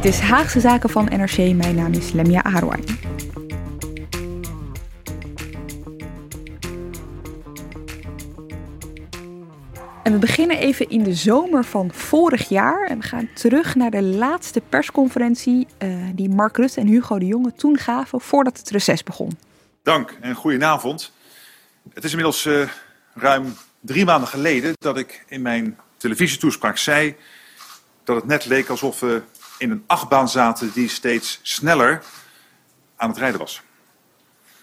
Dit is Haagse Zaken van NRC. Mijn naam is Lemia Arouai. En we beginnen even in de zomer van vorig jaar. En we gaan terug naar de laatste persconferentie uh, die Mark Rutte en Hugo de Jonge toen gaven voordat het reces begon. Dank en goedenavond. Het is inmiddels uh, ruim drie maanden geleden dat ik in mijn televisietoespraak zei dat het net leek alsof we in een achtbaan zaten die steeds sneller aan het rijden was.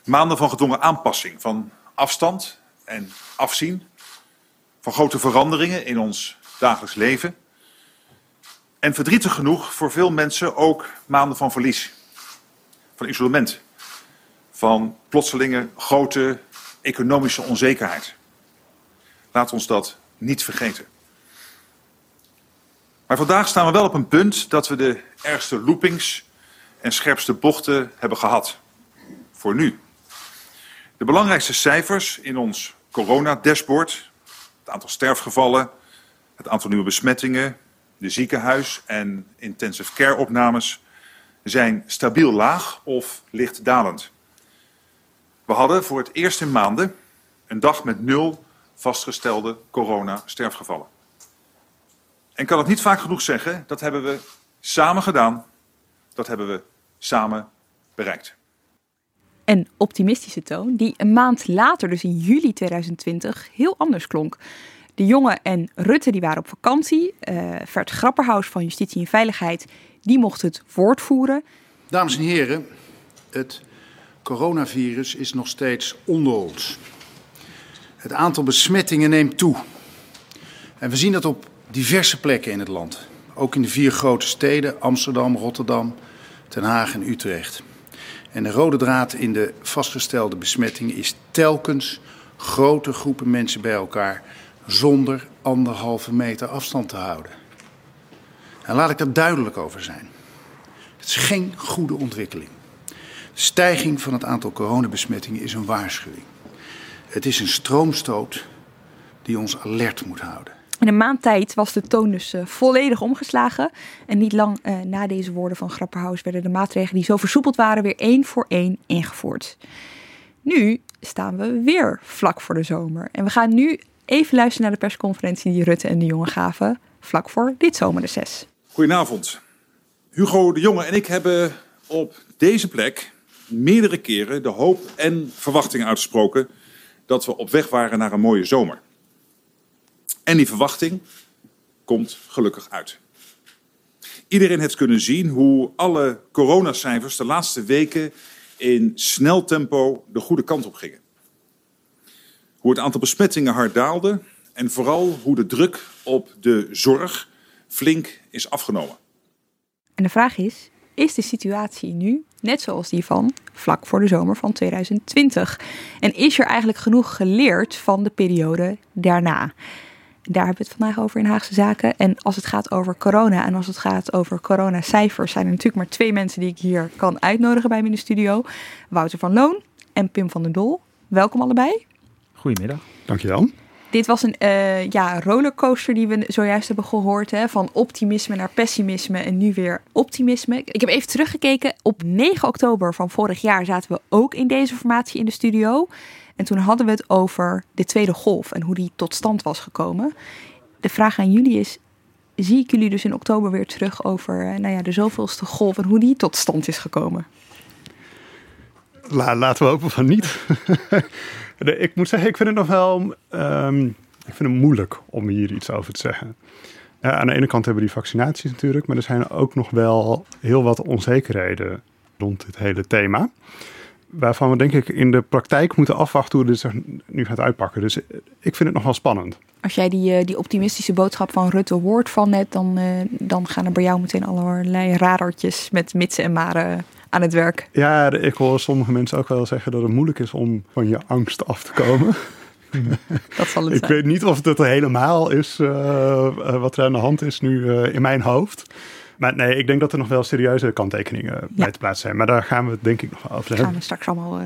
Maanden van gedwongen aanpassing, van afstand en afzien, van grote veranderingen in ons dagelijks leven. En verdrietig genoeg voor veel mensen ook maanden van verlies, van isolement, van plotselinge grote economische onzekerheid. Laat ons dat niet vergeten. Maar vandaag staan we wel op een punt dat we de ergste loopings en scherpste bochten hebben gehad. Voor nu. De belangrijkste cijfers in ons corona-dashboard, het aantal sterfgevallen, het aantal nieuwe besmettingen, de ziekenhuis- en intensive care-opnames, zijn stabiel laag of licht dalend. We hadden voor het eerst in maanden een dag met nul vastgestelde corona-sterfgevallen. En kan het niet vaak genoeg zeggen, dat hebben we samen gedaan. Dat hebben we samen bereikt. Een optimistische toon die een maand later, dus in juli 2020, heel anders klonk. De jongen en Rutte die waren op vakantie. Uh, Vert Grapperhaus van Justitie en Veiligheid die mocht het woord voeren. Dames en heren, het coronavirus is nog steeds onder ons. Het aantal besmettingen neemt toe. En we zien dat op diverse plekken in het land. Ook in de vier grote steden, Amsterdam, Rotterdam, Den Haag en Utrecht. En de rode draad in de vastgestelde besmettingen is telkens grote groepen mensen bij elkaar zonder anderhalve meter afstand te houden. En laat ik daar duidelijk over zijn. Het is geen goede ontwikkeling. De stijging van het aantal coronabesmettingen is een waarschuwing. Het is een stroomstoot die ons alert moet houden. In een maand tijd was de toon dus uh, volledig omgeslagen. En niet lang uh, na deze woorden van Grapperhaus werden de maatregelen die zo versoepeld waren weer één voor één ingevoerd. Nu staan we weer vlak voor de zomer. En we gaan nu even luisteren naar de persconferentie die Rutte en de Jonge gaven vlak voor dit zomerreces. Goedenavond. Hugo de Jonge en ik hebben op deze plek meerdere keren de hoop en verwachtingen uitgesproken dat we op weg waren naar een mooie zomer. En die verwachting komt gelukkig uit. Iedereen heeft kunnen zien hoe alle coronacijfers de laatste weken in snel tempo de goede kant op gingen. Hoe het aantal besmettingen hard daalde en vooral hoe de druk op de zorg flink is afgenomen. En de vraag is: is de situatie nu net zoals die van vlak voor de zomer van 2020? En is er eigenlijk genoeg geleerd van de periode daarna? Daar hebben we het vandaag over in Haagse Zaken. En als het gaat over corona en als het gaat over coronacijfers, zijn er natuurlijk maar twee mensen die ik hier kan uitnodigen bij me in de studio: Wouter van Loon en Pim van den Dol. Welkom allebei. Goedemiddag. Dankjewel. Dit was een uh, ja, rollercoaster die we zojuist hebben gehoord. Hè, van optimisme naar pessimisme en nu weer optimisme. Ik heb even teruggekeken. Op 9 oktober van vorig jaar zaten we ook in deze formatie in de studio. En toen hadden we het over de tweede golf en hoe die tot stand was gekomen. De vraag aan jullie is: zie ik jullie dus in oktober weer terug over eh, nou ja, de zoveelste golf en hoe die tot stand is gekomen? La, laten we hopen van niet. ik moet zeggen, ik vind het nog wel um, ik vind het moeilijk om hier iets over te zeggen. Uh, aan de ene kant hebben we die vaccinaties natuurlijk, maar er zijn ook nog wel heel wat onzekerheden rond dit hele thema. Waarvan we denk ik in de praktijk moeten afwachten hoe dit zich nu gaat uitpakken. Dus ik vind het nog wel spannend. Als jij die, eh, die optimistische boodschap van Rutte hoort van net, dan, uh, dan gaan er bij jou meteen allerlei radartjes met mitsen en maren aan het werk. Ja, ik hoor sommige mensen ook wel zeggen dat het moeilijk is om van je angst af te komen. Dat zal het ik weet niet of het helemaal is uh, wat er aan de hand is nu in mijn hoofd. Maar nee, ik denk dat er nog wel serieuze kanttekeningen bij te plaatsen zijn. Maar daar gaan we het denk ik nog over hebben. Gaan we straks allemaal... Uh,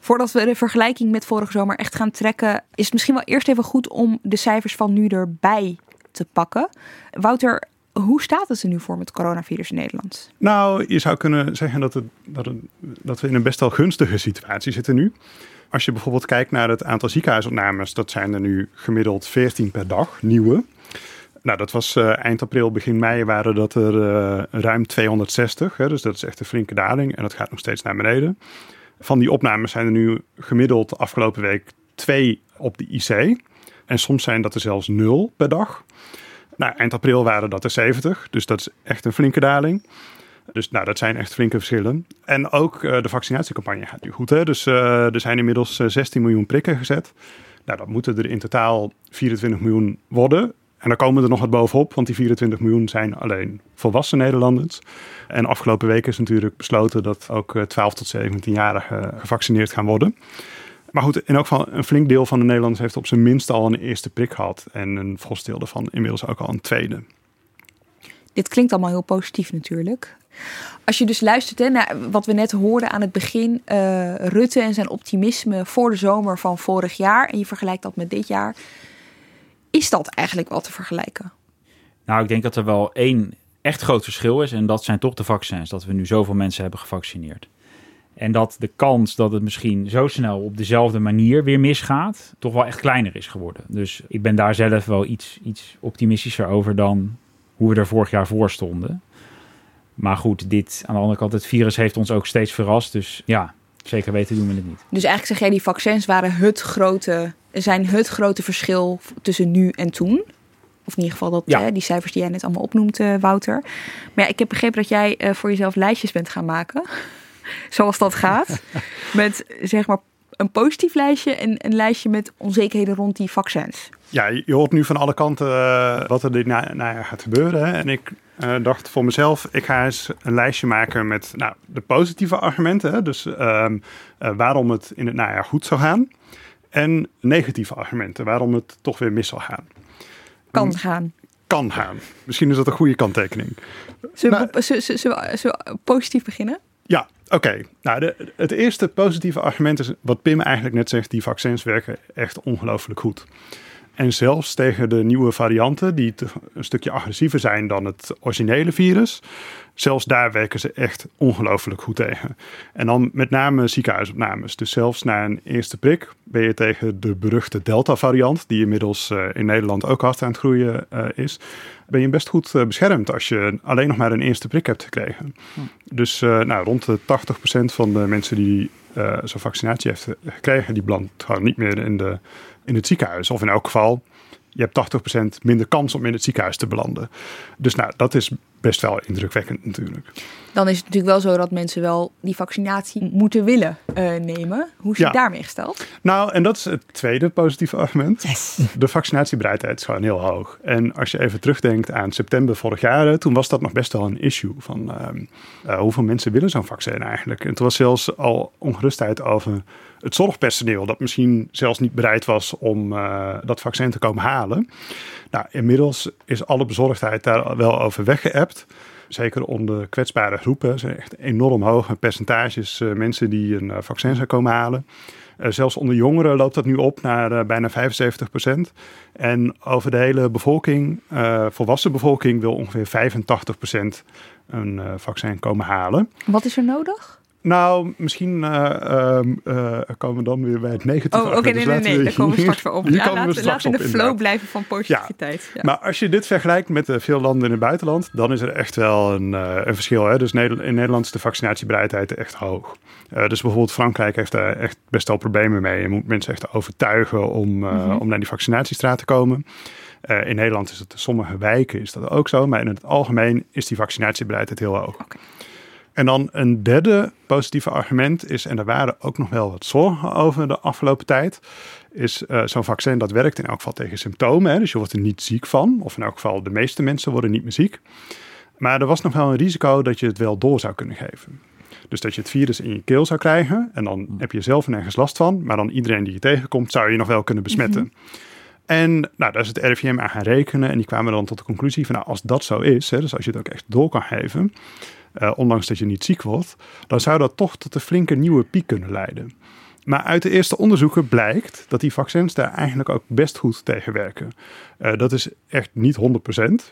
voordat we de vergelijking met vorige zomer echt gaan trekken... is het misschien wel eerst even goed om de cijfers van nu erbij te pakken. Wouter, hoe staat het er nu voor met coronavirus in Nederland? Nou, je zou kunnen zeggen dat, het, dat, het, dat we in een best wel gunstige situatie zitten nu. Als je bijvoorbeeld kijkt naar het aantal ziekenhuisopnames, dat zijn er nu gemiddeld 14 per dag, nieuwe. Nou, dat was uh, eind april, begin mei waren dat er uh, ruim 260. Hè, dus dat is echt een flinke daling en dat gaat nog steeds naar beneden. Van die opnames zijn er nu gemiddeld de afgelopen week twee op de IC. En soms zijn dat er zelfs nul per dag. Nou, eind april waren dat er 70, dus dat is echt een flinke daling. Dus nou, dat zijn echt flinke verschillen. En ook uh, de vaccinatiecampagne gaat nu goed. Hè? Dus er zijn inmiddels 16 miljoen prikken gezet. Nou, dat moeten er in totaal 24 miljoen worden. En daar komen er nog wat bovenop, want die 24 miljoen zijn alleen volwassen Nederlanders. En afgelopen week is natuurlijk besloten dat ook 12 tot 17-jarigen gevaccineerd gaan worden. Maar goed, in elk geval een flink deel van de Nederlanders heeft op zijn minst al een eerste prik gehad. En een vast deel daarvan inmiddels ook al een tweede. Dit klinkt allemaal heel positief natuurlijk. Als je dus luistert hè, naar wat we net hoorden aan het begin, uh, Rutte en zijn optimisme voor de zomer van vorig jaar, en je vergelijkt dat met dit jaar, is dat eigenlijk wel te vergelijken? Nou, ik denk dat er wel één echt groot verschil is. En dat zijn toch de vaccins. Dat we nu zoveel mensen hebben gevaccineerd. En dat de kans dat het misschien zo snel op dezelfde manier weer misgaat, toch wel echt kleiner is geworden. Dus ik ben daar zelf wel iets, iets optimistischer over dan hoe we er vorig jaar voor stonden. Maar goed, dit aan de andere kant, het virus heeft ons ook steeds verrast. Dus ja, zeker weten doen we het niet. Dus eigenlijk zeg jij, die vaccins waren het grote zijn het grote verschil tussen nu en toen. Of in ieder geval dat, hè, die cijfers die jij net allemaal opnoemt, uh, Wouter. Maar ja, ik heb begrepen dat jij uh, voor jezelf lijstjes bent gaan maken. Zoals dat gaat. met zeg maar een positief lijstje en een lijstje met onzekerheden rond die vaccins. Ja, je hoort nu van alle kanten uh, wat er dit najaar gaat gebeuren. Hè? En ik dacht voor mezelf, ik ga eens een lijstje maken met nou, de positieve argumenten. Hè? Dus ehm, waarom het in het najaar goed zou gaan en negatieve argumenten waarom het toch weer mis zal gaan. Kan gaan. Kan gaan. Misschien is dat een goede kanttekening. Zullen, we, nou, zullen, positief beginnen? Ja, oké. Nou, de, het eerste positieve argument is wat Pim eigenlijk net zegt: die vaccins werken echt ongelooflijk goed. En zelfs tegen de nieuwe varianten, die een stukje agressiever zijn dan het originele virus, zelfs daar werken ze echt ongelooflijk goed tegen. En dan met name ziekenhuisopnames. Dus zelfs na een eerste prik ben je tegen de beruchte Delta-variant, die inmiddels uh, in Nederland ook hard aan het groeien uh, is, ben je best goed uh, beschermd als je alleen nog maar een eerste prik hebt gekregen. Hm. Dus nou, rond de 80% van de mensen die zo'n vaccinatie heeft gekregen, die belandt gewoon niet meer in de in het ziekenhuis. Of in elk geval, je hebt 80% minder kans om in het ziekenhuis te belanden. Dus nou, dat is best wel indrukwekkend natuurlijk. Dan is het natuurlijk wel zo dat mensen wel die vaccinatie moeten willen uh, nemen. Hoe is het daarmee gesteld? Nou, en dat is het tweede positieve argument. De vaccinatiebereidheid is gewoon heel hoog. En als je even terugdenkt aan september vorig jaar, toen was dat nog best wel een issue. Van uh, hoeveel mensen willen zo'n vaccin eigenlijk? En toen was zelfs al ongerustheid over het zorgpersoneel dat misschien zelfs niet bereid was om uh, dat vaccin te komen halen. Nou, inmiddels is alle bezorgdheid daar wel over weggeëpt. Zeker onder kwetsbare groepen zijn echt enorm hoge percentages uh, mensen die een uh, vaccin zijn komen halen. zelfs onder jongeren loopt dat nu op naar bijna 75 procent. En over de hele bevolking, volwassen bevolking, wil ongeveer 85 procent een vaccin komen halen. Wat is er nodig? Nou, misschien uh, uh, komen we dan weer bij het negatieve. Oh, oké, nee, dus nee, nee, daar komen we straks voor op. Ja, laten we in de flow blijven van positiviteit. Ja. Maar als je dit vergelijkt met uh, veel landen in het buitenland, dan is er echt wel een, een verschil. Hè? Dus in Nederland is de vaccinatiebereidheid echt hoog. dus bijvoorbeeld Frankrijk heeft daar echt best wel problemen mee. Je moet mensen echt overtuigen om, mm -hmm. om naar die vaccinatiestraat te komen. in Nederland is het in sommige wijken is dat ook zo, maar in het algemeen is die vaccinatiebereidheid heel hoog. Okay. En dan een derde positieve argument is, en daar waren ook nog wel wat zorgen over de afgelopen tijd, is uh, zo'n vaccin dat werkt in elk geval tegen symptomen. Hè? Dus je wordt er niet ziek van, of in elk geval de meeste mensen worden niet meer ziek. Maar er was nog wel een risico dat je het wel door zou kunnen geven. Dus dat je het virus in je keel zou krijgen en dan mm. heb je zelf nergens last van, maar dan iedereen die je tegenkomt zou je nog wel kunnen besmetten. Mhm. En nou, daar is het RIVM aan gaan rekenen en die kwamen dan tot de conclusie van nou, als dat zo is, hè, dus als je het ook echt door kan geven, uh, ondanks dat je niet ziek wordt, dan zou dat toch tot een flinke nieuwe piek kunnen leiden. Maar uit de eerste onderzoeken blijkt dat die vaccins daar eigenlijk ook best goed tegen werken. Uh, dat is echt niet 100%.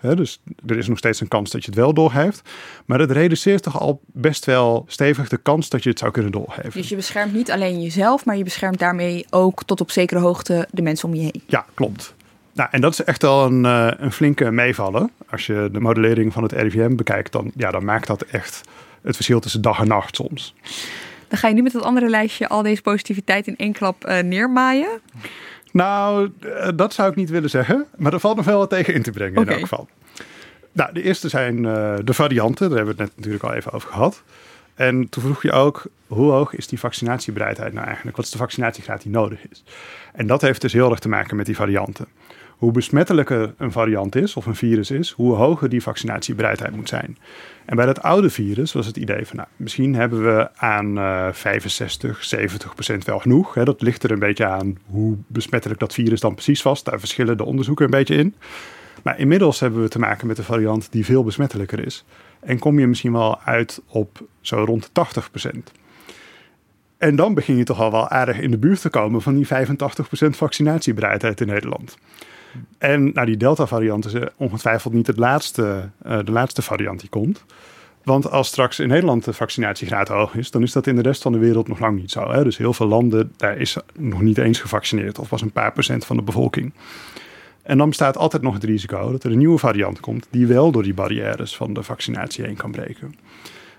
Hè, dus er is nog steeds een kans dat je het wel doorheeft. Maar het reduceert toch al best wel stevig de kans dat je het zou kunnen doorgeven. Dus je beschermt niet alleen jezelf, maar je beschermt daarmee ook tot op zekere hoogte de mensen om je heen. Ja, klopt. Nou, en dat is echt wel een, uh, een flinke meevallen. Als je de modellering van het RIVM bekijkt, dan, ja, dan maakt dat echt het verschil tussen dag en nacht soms. Dan ga je nu met dat andere lijstje al deze positiviteit in één klap uh, neermaaien? Nou, uh, dat zou ik niet willen zeggen. Maar er valt nog wel wat tegen in te brengen in elk geval. Nou, de eerste zijn de varianten. Daar hebben we het net natuurlijk al even over gehad. En toen vroeg je ook, hoe hoog is die vaccinatiebereidheid nou eigenlijk? Wat is de vaccinatiegraad die nodig is? En dat heeft dus heel erg te maken met die varianten hoe besmettelijker een variant is of een virus is, hoe hoger die vaccinatiebereidheid moet zijn. En bij dat oude virus was het idee van, nou, misschien hebben we aan uh, 65, 70 procent wel genoeg. Hè. Dat ligt er een beetje aan hoe besmettelijk dat virus dan precies was. Daar verschillen de onderzoeken een beetje in. Maar inmiddels hebben we te maken met een variant die veel besmettelijker is. En kom je misschien wel uit op zo rond de 80 procent. En dan begin je toch al wel aardig in de buurt te komen van die 85% vaccinatiebereidheid in Nederland. En nou, die Delta-variant is ongetwijfeld niet het laatste, uh, de laatste variant die komt. Want als straks in Nederland de vaccinatiegraad hoog is, dan is dat in de rest van de wereld nog lang niet zo. Hè? Dus heel veel landen, daar is nog niet eens gevaccineerd, of was een paar procent van de bevolking. En dan bestaat altijd nog het risico dat er een nieuwe variant komt, die wel door die barrières van de vaccinatie heen kan breken.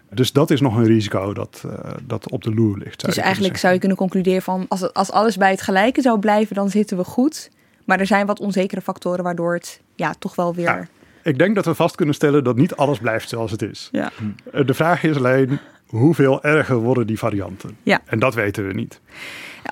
Dus dat is nog een risico dat, uh, dat op de loer ligt. Dus eigenlijk zou je kunnen concluderen van als, als alles bij het gelijke zou blijven, dan zitten we goed. Maar er zijn wat onzekere factoren waardoor het ja, toch wel weer. ik denk dat we vast kunnen stellen dat niet alles blijft zoals het is. Ja. Eh, de vraag is alleen hoeveel erger worden die varianten? Ja. En dat weten we niet.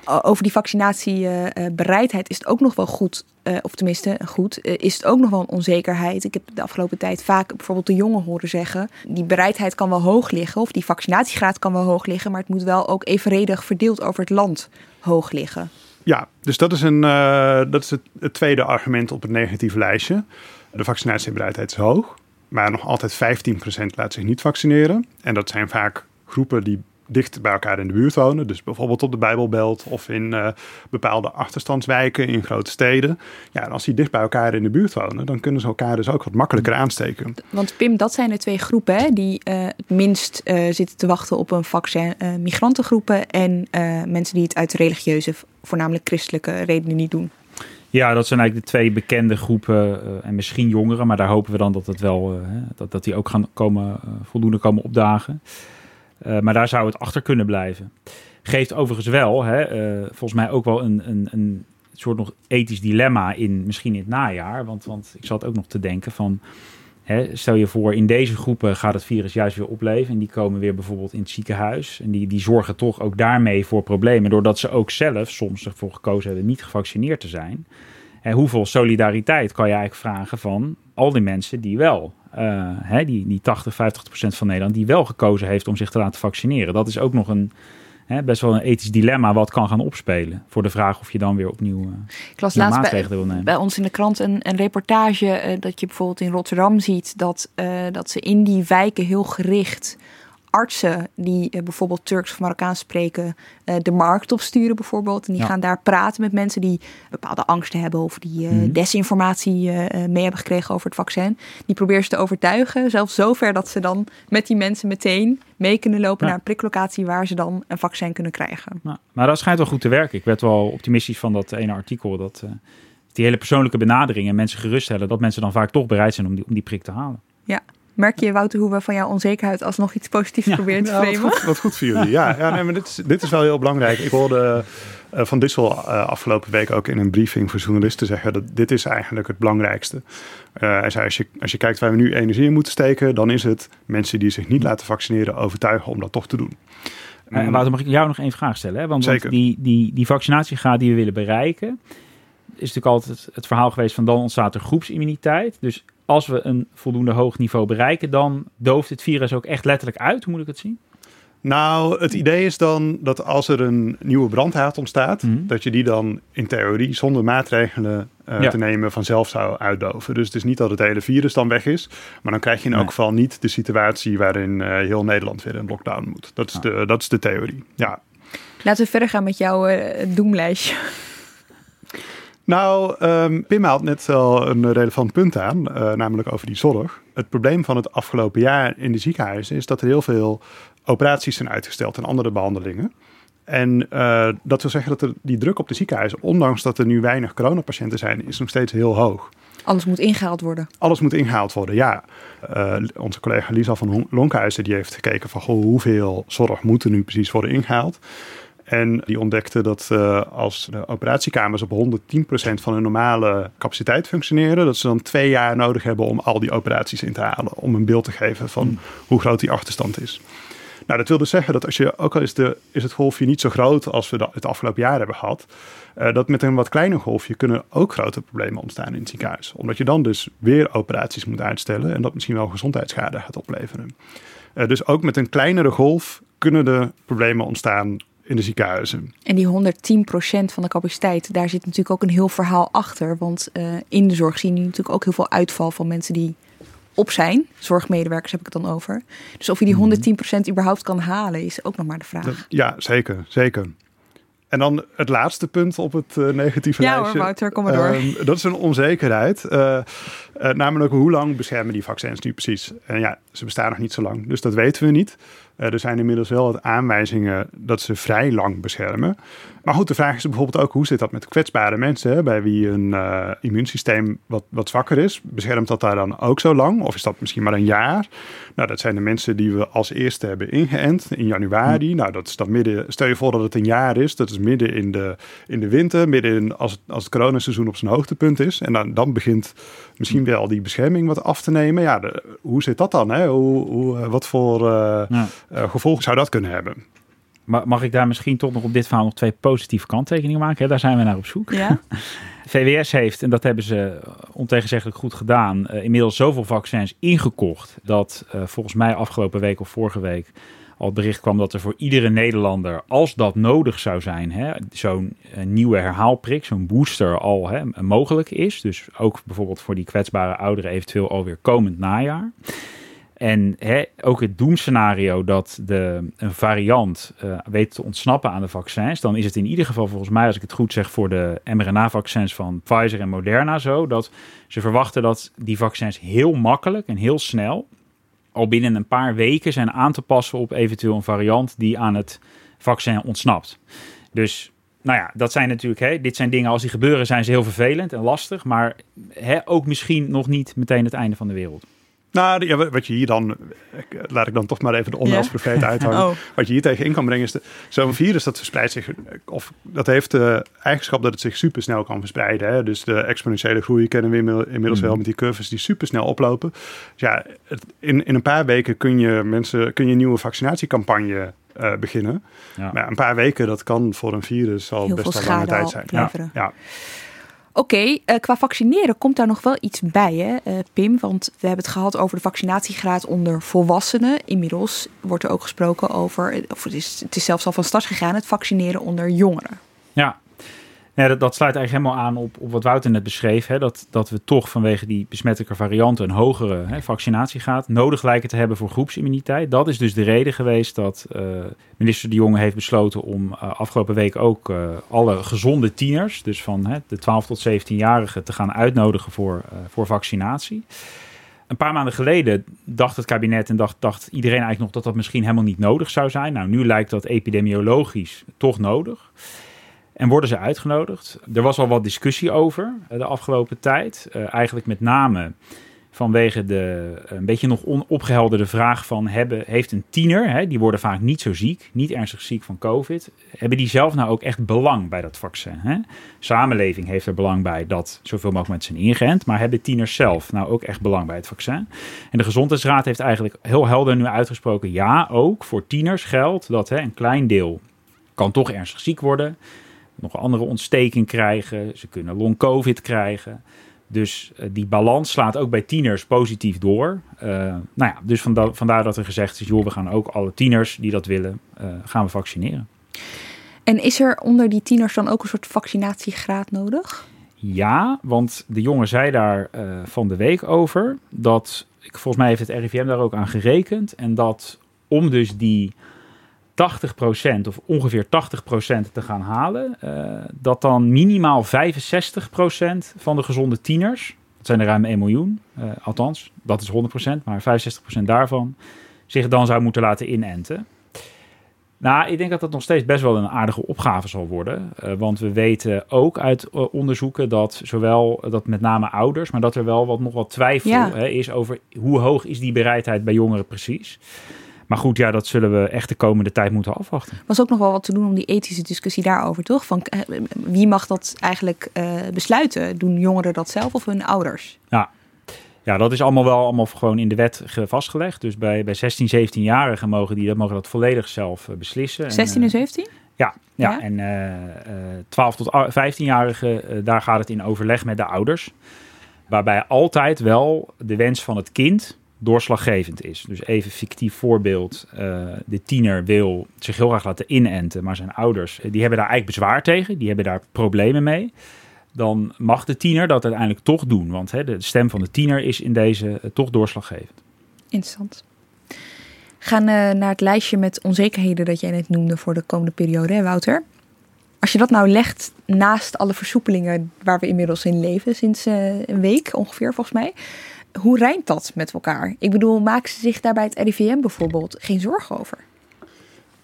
Over die vaccinatiebereidheid is het ook nog wel goed, eh, of tenminste goed, eh, is het ook nog wel een onzekerheid. Ik heb de afgelopen tijd vaak bijvoorbeeld de jongen horen zeggen, die bereidheid kan wel hoog liggen, of die vaccinatiegraad kan wel hoog liggen, maar het moet wel ook evenredig verdeeld over het land hoog liggen. Ja, dus dat is, een, uh, dat is het, het, tweede argument op het negatieve lijstje. De vaccinatiebereidheid is hoog, maar nog altijd 15% laat zich niet vaccineren. En dat zijn vaak groepen die dicht bij elkaar in de buurt wonen. Dus bijvoorbeeld op de Bijbelbelt of in uh, bepaalde achterstandswijken in grote steden. Ja, en als die dicht bij elkaar in de buurt wonen, dan kunnen ze elkaar dus ook wat makkelijker aansteken. Want Pim, dat zijn de twee groepen hè, die uh, het minst uh, zitten te wachten op een vaccin. migrantengroepen en mensen die het uit religieuze, voornamelijk christelijke redenen niet doen. Ja, dat zijn eigenlijk de twee bekende groepen en misschien jongeren, maar daar hopen we dan dat het wel dat, dat die ook gaan komen, voldoende komen opdagen. Uh, maar daar zou het achter kunnen blijven. Geeft overigens wel, hè, uh, volgens mij ook wel een, een, een soort nog ethisch dilemma in misschien in het najaar. Want, want ik zat ook nog te denken van, hè, stel je voor in deze groepen gaat het virus juist weer opleven. En die komen weer bijvoorbeeld in het ziekenhuis. En die, die zorgen toch ook daarmee voor problemen. Doordat ze ook zelf soms ervoor gekozen hebben niet gevaccineerd te zijn. En hoeveel solidariteit kan je eigenlijk vragen van al die mensen die wel uh, hè, die, die 80, 50 procent van Nederland, die wel gekozen heeft om zich te laten vaccineren. Dat is ook nog een hè, best wel een ethisch dilemma wat kan gaan opspelen. Voor de vraag of je dan weer opnieuw uh, Ik las laatst bij, wil nemen. bij ons in de krant een, een reportage uh, dat je bijvoorbeeld in Rotterdam ziet dat, dat ze in die wijken heel gericht artsen die uh, bijvoorbeeld Turks of Marokkaans spreken, uh, de markt opsturen bijvoorbeeld. En die gaan daar praten met mensen die bepaalde angsten hebben of die uh, desinformatie mee hebben gekregen over het vaccin. Die proberen ze te overtuigen, zelfs zover dat ze dan met die mensen meteen mee kunnen lopen naar een priklocatie waar ze dan een vaccin kunnen krijgen. maar dat schijnt wel goed te werken. Ik werd wel optimistisch van dat ene artikel dat die hele persoonlijke benadering en mensen geruststellen dat mensen dan vaak toch bereid zijn om die, om die prik te halen. Ja, Merk je, Wouter, hoe we van jouw onzekerheid alsnog iets positiefs proberen te Ja, wat, framen? goed, wat goed voor jullie. Ja, ja nee, maar dit is, dit is wel heel belangrijk. Ik hoorde eh, Van Dissel eh, afgelopen week ook in een briefing voor journalisten zeggen dat dit is eigenlijk het belangrijkste. Eh hij zei, als je, als je kijkt waar we nu energie in moeten steken, dan is het mensen die zich niet laten vaccineren overtuigen om dat toch te doen. En Eh, Wouter, mag ik jou nog één vraag stellen? Hè? Want, want die, die, die vaccinatiegraad die we willen bereiken, is natuurlijk altijd het verhaal geweest van dan ontstaat er groepsimmuniteit. Dus als we een voldoende hoog niveau bereiken, dan dooft het virus ook echt letterlijk uit. Hoe moet ik het zien? Nou, het idee is dan dat als er een nieuwe brandhaard ontstaat, Mhm. dat je die dan in theorie zonder maatregelen eh, Ja. te nemen vanzelf zou uitdoven. Dus het is niet dat het hele virus dan weg is, maar dan krijg je in Nee. elk geval niet de situatie waarin eh, heel Nederland weer in lockdown moet. Dat is, Ah. de, dat is de theorie. Ja. Laten we verder gaan met jouw eh, doemlijstje. Nou, ehm, Pim haalt net wel een relevant punt aan, eh, namelijk over die zorg. Het probleem van het afgelopen jaar in de ziekenhuizen is dat er heel veel operaties zijn uitgesteld en andere behandelingen. En eh, dat wil zeggen dat er die druk op de ziekenhuizen, ondanks dat er nu weinig coronapatiënten zijn, is nog steeds heel hoog. Alles moet ingehaald worden. Alles moet ingehaald worden, ja. Eh, onze collega Lisa van Lonkhuizen die heeft gekeken van goh, hoeveel zorg moet er nu precies worden ingehaald. En die ontdekte dat eh, als de operatiekamers op 110% van hun normale capaciteit functioneren, dat ze dan twee jaar nodig hebben om al die operaties in te halen. Om een beeld te geven van hoe groot die achterstand is. Nou, dat wil dus zeggen dat als je, ook al is, de, is het golfje niet zo groot als we het afgelopen jaar hebben gehad, eh, dat met een wat kleiner golfje kunnen ook grote problemen ontstaan in het ziekenhuis. Omdat je dan dus weer operaties moet uitstellen en dat misschien wel gezondheidsschade gaat opleveren. Eh, dus ook met een kleinere golf kunnen er problemen ontstaan in de ziekenhuizen. En die 110% van de capaciteit, daar zit natuurlijk ook een heel verhaal achter. Want eh, in de zorg zien je natuurlijk ook heel veel uitval van mensen die op zijn. Zorgmedewerkers heb ik het dan over. Dus of je die 110% überhaupt kan halen, is ook nog maar de vraag. Dat- ja, zeker, zeker. En dan het laatste punt op het eh, negatieve Ja hoor, lijstje. Wouter, kom maar door. Ehm, dat is een onzekerheid. Eh, namelijk hoe lang beschermen die vaccins nu precies? En ja, ze bestaan nog niet zo lang, dus dat weten we niet. Eh, er zijn inmiddels wel wat aanwijzingen dat ze vrij lang beschermen. Maar goed, de vraag is bijvoorbeeld ook hoe zit dat met kwetsbare mensen, hè, bij wie een eh, immuunsysteem wat, wat zwakker is. Beschermt dat daar dan ook zo lang? Of is dat misschien maar een jaar? Nou, dat zijn de mensen die we als eerste hebben ingeënt in januari. Nou, dat is dan midden, stel je voor dat het een jaar is, dat is midden in de, in de winter, midden in, als, het, als het coronaseizoen op zijn hoogtepunt is. En dan, dan begint misschien wel die bescherming wat af te nemen. Ja, hoe zit dat dan? Hè? Hoe, eh, wat voor Ja. Eh, gevolgen zou dat kunnen hebben? Ma- Mag ik daar misschien toch nog op dit verhaal nog twee positieve kanttekeningen maken? Daar zijn we naar op zoek. Ja? VWS heeft, en dat hebben ze ontegenzeggelijk goed gedaan, eh, inmiddels zoveel vaccins ingekocht. Dat eh, volgens mij afgelopen week of vorige week al het bericht kwam dat er voor iedere Nederlander, als dat nodig zou zijn, hè, zo'n nieuwe herhaalprik, zo'n booster al hè, mogelijk is. Dus ook bijvoorbeeld voor die kwetsbare ouderen eventueel alweer komend najaar. En hè, ook het doemscenario dat de, een variant eh, weet te ontsnappen aan de vaccins, dan is het in ieder geval volgens mij, als ik het goed zeg, voor de mRNA-vaccins van Pfizer en Moderna zo, dat ze verwachten dat die vaccins heel makkelijk en heel snel, al binnen een paar weken, zijn aan te passen op eventueel een variant die aan het vaccin ontsnapt. Dus nou ja, dat zijn natuurlijk, hè, dit zijn dingen als die gebeuren, zijn ze heel vervelend en lastig, maar hè, ook misschien nog niet meteen het einde van de wereld. Nou, ja, wat je hier dan, ik- laat ik dan toch maar even de onheilsprofeet uithangen. Oh. Wat je hier tegen in kan brengen is, de- zo'n virus dat verspreidt zich, of dat heeft de eigenschap dat het zich supersnel kan verspreiden. Hè? Dus de exponentiële groei kennen we inmiddels wel met die curves die supersnel oplopen. Dus ja, het- in, in een paar weken kun je mensen, kun je een nieuwe vaccinatiecampagne eh, beginnen. Ja. Maar een paar weken, dat kan voor een virus al Heel best wel lange tijd zijn. opleveren. Ja, ja. Oké, eh, qua vaccineren komt daar nog wel iets bij, hè, eh, Pim? Want we hebben het gehad over de vaccinatiegraad onder volwassenen. Inmiddels wordt er ook gesproken over, eh, of het is, het is zelfs al van start gegaan, het vaccineren onder jongeren. Ja, ja dat, sluit eigenlijk helemaal aan op, op wat Wouter net beschreef. Hè, dat, dat we toch vanwege die besmettelijke varianten een hogere hè, vaccinatiegraad nodig lijken te hebben voor groepsimmuniteit. Dat is dus de reden geweest dat eh, minister De Jonge heeft besloten om eh, afgelopen week ook eh, alle gezonde tieners, dus van hè, de 12 tot 17-jarigen, te gaan uitnodigen voor, voor vaccinatie. Een paar maanden geleden dacht het kabinet en dacht, dacht iedereen eigenlijk nog dat dat misschien helemaal niet nodig zou zijn. Nou, nu lijkt dat epidemiologisch toch nodig. En worden ze uitgenodigd? Er was al wat discussie over eh, de afgelopen tijd. Eh, eigenlijk met name vanwege de een beetje nog onopgehelderde vraag van hebben, heeft een tiener, hè, die worden vaak niet zo ziek, niet ernstig ziek van COVID, hebben die zelf nou ook echt belang bij dat vaccin? Hè? Samenleving heeft er belang bij dat zoveel mogelijk mensen zijn ingeënt, maar hebben tieners zelf nou ook echt belang bij het vaccin? En de Gezondheidsraad heeft eigenlijk heel helder nu uitgesproken, ja, ook voor tieners geldt dat hè, een klein deel kan toch ernstig ziek worden, nog een andere ontsteking krijgen, ze kunnen long-covid krijgen. Dus uh, die balans slaat ook bij tieners positief door. Uh, nou ja, dus vanda vandaar dat er gezegd is, joh, we gaan ook alle tieners die dat willen, uh, gaan we vaccineren. En is er onder die tieners dan ook een soort vaccinatiegraad nodig? Ja, want de jongen zei daar van de week over dat, volgens mij heeft het RIVM daar ook aan gerekend, en dat om dus die 80% of ongeveer 80% te gaan halen, uh, dat dan minimaal 65% van de gezonde tieners, dat zijn er ruim 1 miljoen, uh, althans, dat is 100%, maar 65% daarvan, zich dan zou moeten laten inenten. Nou, ik denk dat dat nog steeds best wel een aardige opgave zal worden. Uh, want we weten ook uit onderzoeken dat zowel dat met name ouders, maar dat er wel wat nog wat twijfel ja. hè, is over hoe hoog is die bereidheid bij jongeren precies. Maar goed, ja, dat zullen we echt de komende tijd moeten afwachten. Was ook nog wel wat te doen om die ethische discussie daarover, toch? Van wie mag dat eigenlijk uh, besluiten? Doen jongeren dat zelf of hun ouders? Ja. Ja, dat is allemaal wel allemaal gewoon in de wet vastgelegd. Dus bij, bij 16, 17-jarigen mogen die dat, mogen dat volledig zelf uh, beslissen. 16 en 17? Uh, ja, ja, ja, en uh, 12 tot 15-jarigen, daar gaat het in overleg met de ouders. Waarbij altijd wel de wens van het kind doorslaggevend is. Dus even fictief voorbeeld. Uh, de tiener wil zich heel graag laten inenten, maar zijn ouders die hebben daar eigenlijk bezwaar tegen. Die hebben daar problemen mee. Dan mag de tiener dat uiteindelijk toch doen. Want hè, de stem van de tiener is in deze uh, toch doorslaggevend. Interessant. Gaan naar het lijstje met onzekerheden dat jij net noemde voor de komende periode, hè, Wouter. Als je dat nou legt naast alle versoepelingen waar we inmiddels in leven, sinds een week ongeveer volgens mij hoe rijmt dat met elkaar? Ik bedoel, maken ze zich daar bij het RIVM bijvoorbeeld geen zorgen over?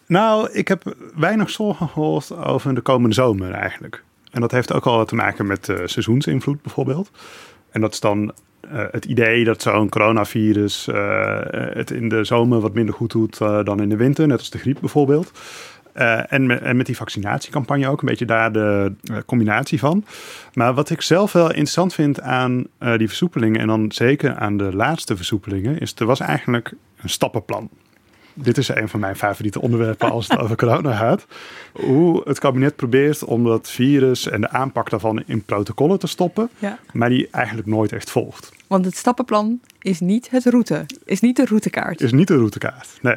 Nou, ik heb weinig zorgen gehoord over de komende zomer eigenlijk. En dat heeft ook al te maken met uh, seizoensinvloed bijvoorbeeld. En dat is dan uh, het idee dat zo'n coronavirus uh, het in de zomer wat minder goed doet dan in de winter, net als de griep bijvoorbeeld. Uh, en, met, en, met, die vaccinatiecampagne ook, een beetje daar de uh, combinatie van. Maar wat ik zelf wel interessant vind aan uh, die versoepelingen, en dan zeker aan de laatste versoepelingen, is er was eigenlijk een stappenplan. Dit is een van mijn favoriete onderwerpen als het over corona gaat. Hoe het kabinet probeert om dat virus en de aanpak daarvan in protocollen te stoppen, ja. maar die eigenlijk nooit echt volgt. Want het stappenplan is niet het route, is niet de routekaart. Is niet de routekaart, nee.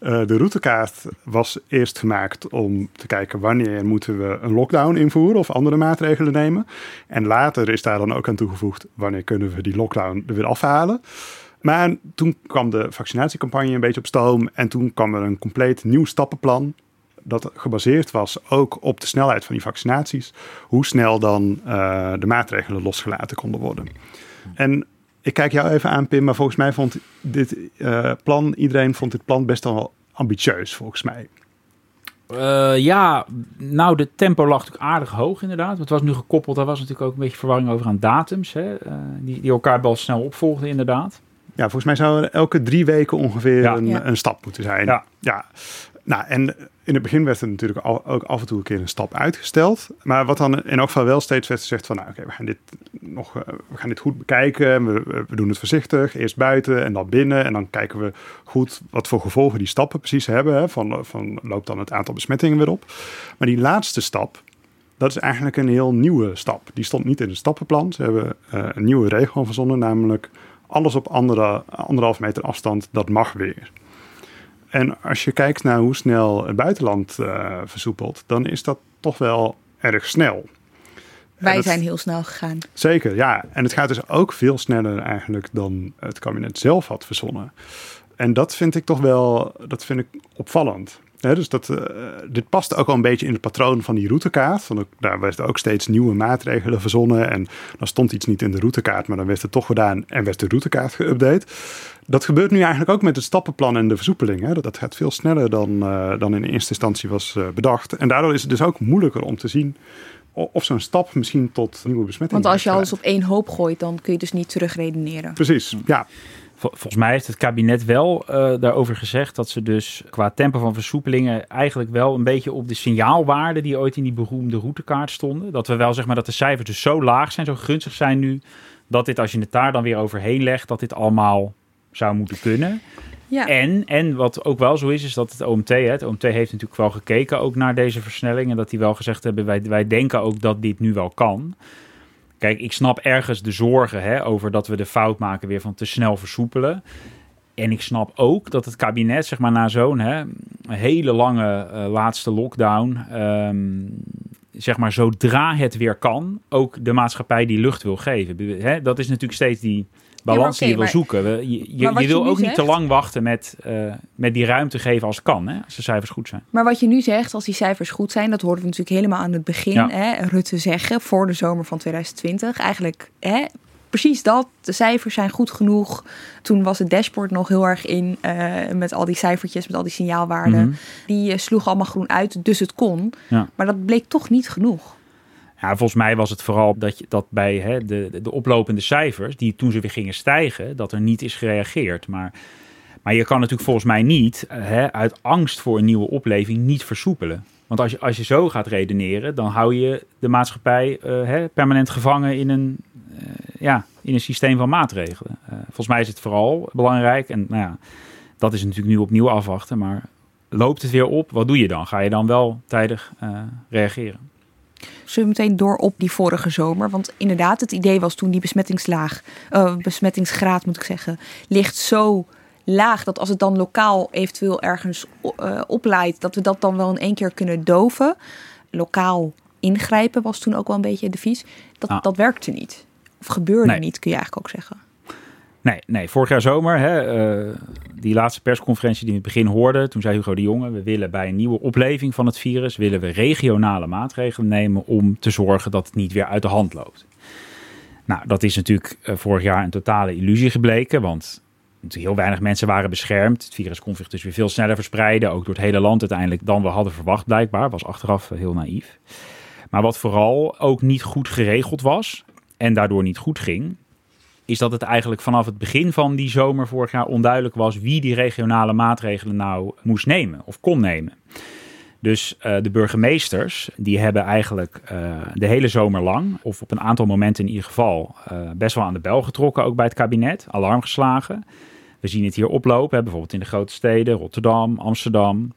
Uh, de routekaart was eerst gemaakt om te kijken wanneer moeten we een lockdown invoeren of andere maatregelen nemen. En later is daar dan ook aan toegevoegd wanneer kunnen we die lockdown er weer afhalen. Maar toen kwam de vaccinatiecampagne een beetje op stoom en toen kwam er een compleet nieuw stappenplan. Dat gebaseerd was ook op de snelheid van die vaccinaties. Hoe snel dan uh, de maatregelen losgelaten konden worden. En ik kijk jou even aan, Pim, maar volgens mij vond dit uh, plan, iedereen vond dit plan best wel ambitieus, volgens mij. Uh, ja, nou, de tempo lag natuurlijk aardig hoog inderdaad. Want het was nu gekoppeld, daar was natuurlijk ook een beetje verwarring over aan datums, hè, uh, die, die elkaar wel snel opvolgden inderdaad. Ja, volgens mij zou er elke drie weken ongeveer ja. Een, ja. een, stap moeten zijn. Ja. ja. Nou, en in het begin werd er natuurlijk al, ook af en toe een keer een stap uitgesteld. Maar wat dan in elk geval wel steeds werd gezegd van... nou oké, we gaan dit nog uh, we gaan dit goed bekijken. We, doen het voorzichtig. Eerst buiten en dan binnen. En dan kijken we goed wat voor gevolgen die stappen precies hebben. Hè, van, van loopt dan het aantal besmettingen weer op. Maar die laatste stap, dat is eigenlijk een heel nieuwe stap. Die stond niet in het stappenplan. Ze hebben uh, een nieuwe regel verzonnen, namelijk alles op andere, anderhalf meter afstand, dat mag weer. En als je kijkt naar hoe snel het buitenland uh, versoepelt, dan is dat toch wel erg snel. Wij zijn heel snel gegaan. Zeker, ja. En het gaat dus ook veel sneller eigenlijk dan het kabinet zelf had verzonnen. En dat vind ik toch wel, dat vind ik opvallend. Dus dat, uh, dit past ook al een beetje in het patroon van die routekaart. Want daar werden ook steeds nieuwe maatregelen verzonnen. En dan stond iets niet in de routekaart, maar dan werd het toch gedaan en werd de routekaart geüpdate. Dat gebeurt nu eigenlijk ook met het stappenplan en de versoepeling. Hè. Dat gaat veel sneller dan, uh, dan in eerste instantie was uh, bedacht. En daardoor is het dus ook moeilijker om te zien of zo'n stap misschien tot nieuwe besmettingen. Want als je alles op één hoop gooit, dan kun je dus niet terugredeneren. Precies, ja. Volgens mij heeft het kabinet wel uh, daarover gezegd dat ze dus qua tempo van versoepelingen eigenlijk wel een beetje op de signaalwaarden die ooit in die beroemde routekaart stonden. Dat we wel zeg maar dat de cijfers dus zo laag zijn, zo gunstig zijn nu, dat dit als je het daar dan weer overheen legt, dat dit allemaal zou moeten kunnen. Ja. En, en wat ook wel zo is, is dat het OMT, hè, het OMT heeft natuurlijk wel gekeken ook naar deze versnelling. En dat die wel gezegd hebben, wij, wij denken ook dat dit nu wel kan. Kijk, ik snap ergens de zorgen hè, over dat we de fout maken weer van te snel versoepelen. En ik snap ook dat het kabinet, zeg maar, na zo'n hele lange uh, laatste lockdown, um, zeg maar, zodra het weer kan, ook de maatschappij die lucht wil geven. Dat is natuurlijk steeds die balans die je wil zoeken. Je, je, je wil ook niet te lang wachten met, uh, met die ruimte geven als het kan, hè, als de cijfers goed zijn. Maar wat je nu zegt, als die cijfers goed zijn, dat hoorden we natuurlijk helemaal aan het begin. Hè, Rutte zeggen voor de zomer van 2020. Eigenlijk hè, precies dat. De cijfers zijn goed genoeg. Toen was het dashboard nog heel erg in uh, met al die cijfertjes, met al die signaalwaarden. Mm Die uh, sloeg allemaal groen uit, dus het kon. Ja. Maar dat bleek toch niet genoeg. Ja, volgens mij was het vooral dat, je, dat bij hè, de, de oplopende cijfers, die toen ze weer gingen stijgen, dat er niet is gereageerd. Maar, maar je kan natuurlijk volgens mij niet hè, uit angst voor een nieuwe opleving niet versoepelen. Want als je, als je zo gaat redeneren, dan hou je de maatschappij uh, hè, permanent gevangen in een, uh, ja, in een systeem van maatregelen. Uh, volgens mij is het vooral belangrijk, en nou ja, dat is natuurlijk nu opnieuw afwachten, maar loopt het weer op, wat doe je dan? Ga je dan wel tijdig reageren? Zullen we meteen door op die vorige zomer? Want inderdaad, het idee was toen die besmettingslaag, uh, besmettingsgraad moet ik zeggen, ligt zo laag dat als het dan lokaal eventueel ergens uh, opleidt, dat we dat dan wel in één keer kunnen doven. Lokaal ingrijpen was toen ook wel een beetje de vies. Dat, ah. dat werkte niet. Of gebeurde niet, kun je eigenlijk ook zeggen. Nee, nee, vorig jaar zomer, hè, uh, die laatste persconferentie die we in het begin hoorden, toen zei Hugo de Jonge, we willen bij een nieuwe opleving van het virus, willen we regionale maatregelen nemen om te zorgen dat het niet weer uit de hand loopt. Nou, dat is natuurlijk uh, vorig jaar een totale illusie gebleken, want heel weinig mensen waren beschermd. Het virus kon zich dus weer veel sneller verspreiden, ook door het hele land uiteindelijk, dan we hadden verwacht blijkbaar. Was achteraf heel naïef. Maar wat vooral ook niet goed geregeld was en daardoor niet goed ging, is dat het eigenlijk vanaf het begin van die zomer vorig jaar onduidelijk was wie die regionale maatregelen nou moest nemen of kon nemen. Dus uh, de burgemeesters, die hebben eigenlijk uh, de hele zomer lang, of op een aantal momenten in ieder geval, uh, best wel aan de bel getrokken, ook bij het kabinet, alarm geslagen. We zien het hier oplopen, bijvoorbeeld in de grote steden, Rotterdam, Amsterdam.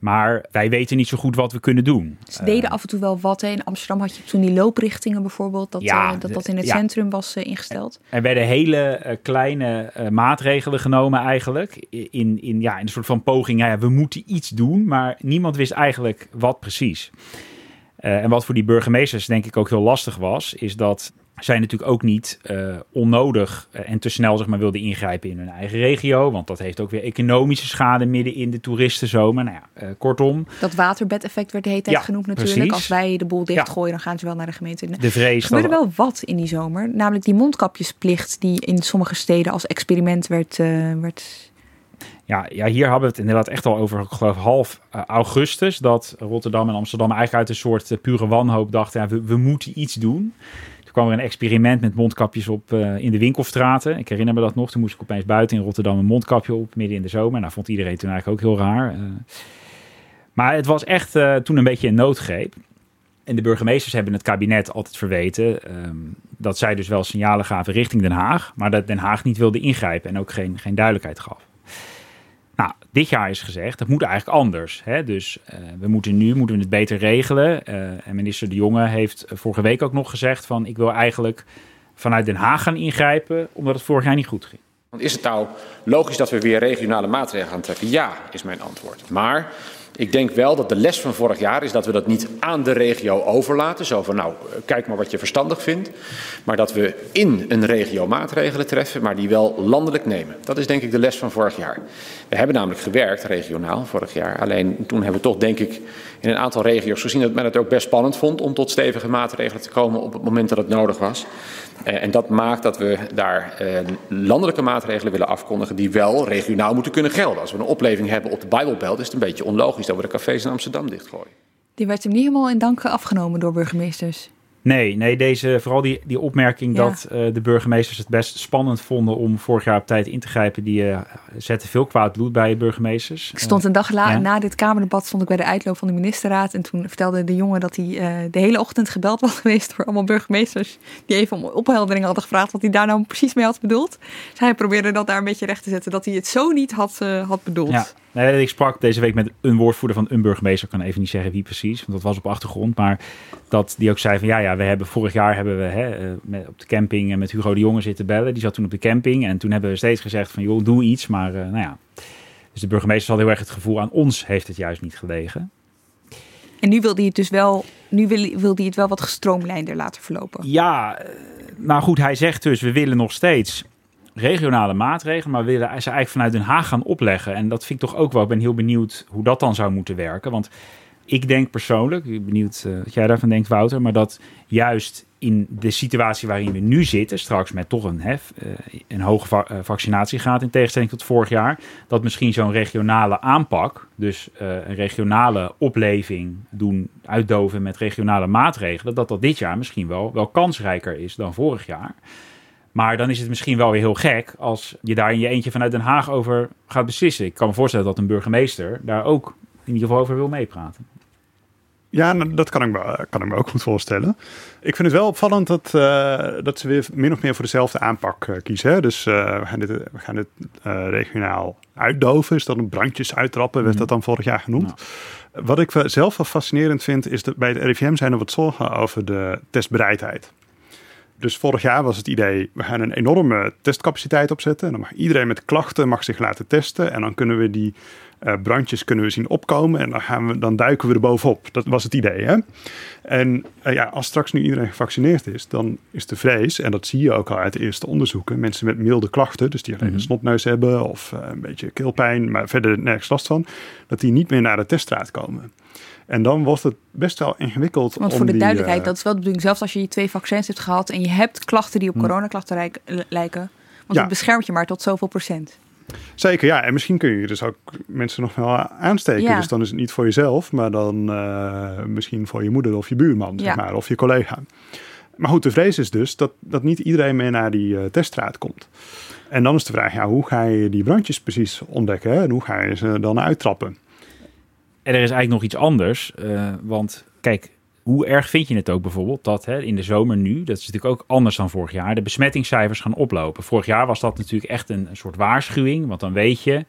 Maar wij weten niet zo goed wat we kunnen doen. Ze deden uh, af en toe wel wat. Hè. In Amsterdam had je toen die looprichtingen bijvoorbeeld. Dat ja, uh, dat, dat in het ja. centrum was uh, ingesteld. Er werden hele kleine maatregelen genomen eigenlijk. In, in, ja, in een soort van poging. Ja, we moeten iets doen. Maar niemand wist eigenlijk wat precies. en wat voor die burgemeesters denk ik ook heel lastig was. Is dat zij natuurlijk ook niet uh, onnodig uh, en te snel zeg maar, wilden ingrijpen in hun eigen regio. Want dat heeft ook weer economische schade midden in de toeristenzomer. Nou ja, uh, kortom. Dat waterbedeffect werd de hele tijd ja, genoemd natuurlijk. Precies. Als wij de boel dichtgooien, ja. dan gaan ze wel naar de gemeente. De vrees. Er gebeurde wel wat in die zomer. Namelijk die mondkapjesplicht die in sommige steden als experiment werd... werd ja, ja, hier hebben we het inderdaad echt al over, ik geloof half augustus, dat Rotterdam en Amsterdam eigenlijk uit een soort pure wanhoop dachten, ja, we, we moeten iets doen. Toen kwam er een experiment met mondkapjes op uh, in de winkelstraten. Ik herinner me dat nog. Toen moest ik opeens buiten in Rotterdam een mondkapje op midden in de zomer. Nou vond iedereen toen eigenlijk ook heel raar. Uh, maar het was echt uh, toen een beetje een noodgreep. En de burgemeesters hebben het kabinet altijd verweten um, dat zij dus wel signalen gaven richting Den Haag, maar dat Den Haag niet wilde ingrijpen en ook geen, geen duidelijkheid gaf. Dit jaar is gezegd, dat moet eigenlijk anders. Hè? Dus uh, we moeten nu moeten we het beter regelen. Uh, en minister De Jonge heeft vorige week ook nog gezegd van... ik wil eigenlijk vanuit Den Haag gaan ingrijpen... omdat het vorig jaar niet goed ging. Is het nou logisch dat we weer regionale maatregelen gaan trekken? Ja, is mijn antwoord. Maar ik denk wel dat de les van vorig jaar is dat we dat niet aan de regio overlaten. Zo van, nou, kijk maar wat je verstandig vindt. Maar dat we in een regio maatregelen treffen, maar die wel landelijk nemen. Dat is denk ik de les van vorig jaar. We hebben namelijk gewerkt regionaal vorig jaar. Alleen toen hebben we toch, denk ik, in een aantal regio's gezien dat men het ook best spannend vond om tot stevige maatregelen te komen op het moment dat het nodig was. Uh, en dat maakt dat we daar uh, landelijke maatregelen willen afkondigen die wel regionaal moeten kunnen gelden. Als we een opleving hebben op de Bijbelbelt is het een beetje onlogisch dat we de cafés in Amsterdam dichtgooien. Die werd hem niet helemaal in dank afgenomen door burgemeesters. Nee, nee deze, vooral die, die opmerking Ja. dat eh, de burgemeesters het best spannend vonden om vorig jaar op tijd in te grijpen, die eh, zette veel kwaad bloed bij burgemeesters. Ik stond een dag la- ja. na dit Kamerdebat stond ik bij de uitloop van de ministerraad. En toen vertelde de jongen dat hij eh, de hele ochtend gebeld was geweest door allemaal burgemeesters. Die even om opheldering hadden gevraagd wat hij daar nou precies mee had bedoeld. Dus hij probeerde dat daar een beetje recht te zetten. Dat hij het zo niet had, had bedoeld. Ja, nee, ik sprak deze week met een woordvoerder van een burgemeester. Ik kan even niet zeggen wie precies, want dat was op achtergrond. Maar dat die ook zei van ja, ja, we hebben vorig jaar hebben we hè, eh, met, op de camping eh, met Hugo de Jonge zitten bellen. Die zat toen op de camping en toen hebben we steeds gezegd van joh, doe iets. Maar eh, nou ja, dus de burgemeester had heel erg het gevoel aan ons heeft het juist niet gelegen. En nu wil hij het dus wel, nu wil, wil hij het wel wat gestroomlijnder laten verlopen. Ja, nou goed, hij zegt dus we willen nog steeds regionale maatregelen, maar willen ze eigenlijk vanuit Den Haag gaan opleggen. En dat vind ik toch ook wel, ik ben heel benieuwd hoe dat dan zou moeten werken. Want ik denk persoonlijk, ik ben benieuwd eh, wat jij daarvan denkt Wouter, maar dat juist in de situatie waarin we nu zitten, straks met toch een, hef, eh, een hoge eh, vaccinatiegraad in tegenstelling tot vorig jaar, dat misschien zo'n regionale aanpak, dus een regionale opleving doen, uitdoven met regionale maatregelen, dat dat dit jaar misschien wel, wel kansrijker is dan vorig jaar. Maar dan is het misschien wel weer heel gek als je daar in je eentje vanuit Den Haag over gaat beslissen. Ik kan me voorstellen dat een burgemeester daar ook in ieder geval over wil meepraten. Ja, nou, dat kan ik, me, kan ik me ook goed voorstellen. Ik vind het wel opvallend dat, eh, dat ze weer min of meer voor dezelfde aanpak eh, kiezen. Hè? Dus eh, we gaan dit, we gaan dit regionaal uitdoven. Is dat een brandjes uittrappen, werd dat dan vorig jaar genoemd. Wat ik zelf wel fascinerend vind, is dat bij het RIVM zijn er wat zorgen over de testbereidheid. Dus vorig jaar was het idee, we gaan een enorme testcapaciteit opzetten. En dan mag iedereen met klachten mag zich laten testen. En dan kunnen we die eh, brandjes kunnen we zien opkomen. En dan, gaan we, dan duiken we er bovenop. Dat was het idee. Hè? En eh, ja, als straks nu iedereen gevaccineerd is, dan is de vrees, en dat zie je ook al uit de eerste onderzoeken, mensen met milde klachten, dus die alleen een snotneus hebben of eh, een beetje keelpijn, maar verder nergens last van, dat die niet meer naar de teststraat komen. En dan wordt het best wel ingewikkeld. Want voor de die, duidelijkheid, eh, dat is wel de bedoeling. Zelfs als je je twee vaccins hebt gehad en je hebt klachten die op coronaklachten rijk- lijken. Want Hm. Ja. het beschermt je maar tot zoveel procent. Zeker, ja. En misschien kun je dus ook mensen nog wel aansteken. Ja. Dus dan is het niet voor jezelf, maar dan eh, misschien voor je moeder of je buurman, Ja. zeg maar, of je collega. Maar goed, de vrees is dus dat, dat niet iedereen meer naar die eh, teststraat komt. En dan is de vraag, ja, hoe ga je die brandjes precies ontdekken? Hè? En hoe ga je ze dan uittrappen? Er is eigenlijk nog iets anders. eh, want kijk, hoe erg vind je het ook bijvoorbeeld dat hè, in de zomer nu, dat is natuurlijk ook anders dan vorig jaar, de besmettingscijfers gaan oplopen. Vorig jaar was dat natuurlijk echt een, soort waarschuwing, want dan weet je,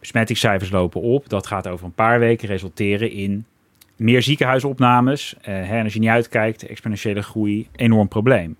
besmettingscijfers lopen op. Dat gaat over een paar weken resulteren in meer ziekenhuisopnames. hè, en als je niet uitkijkt, exponentiële groei, enorm probleem.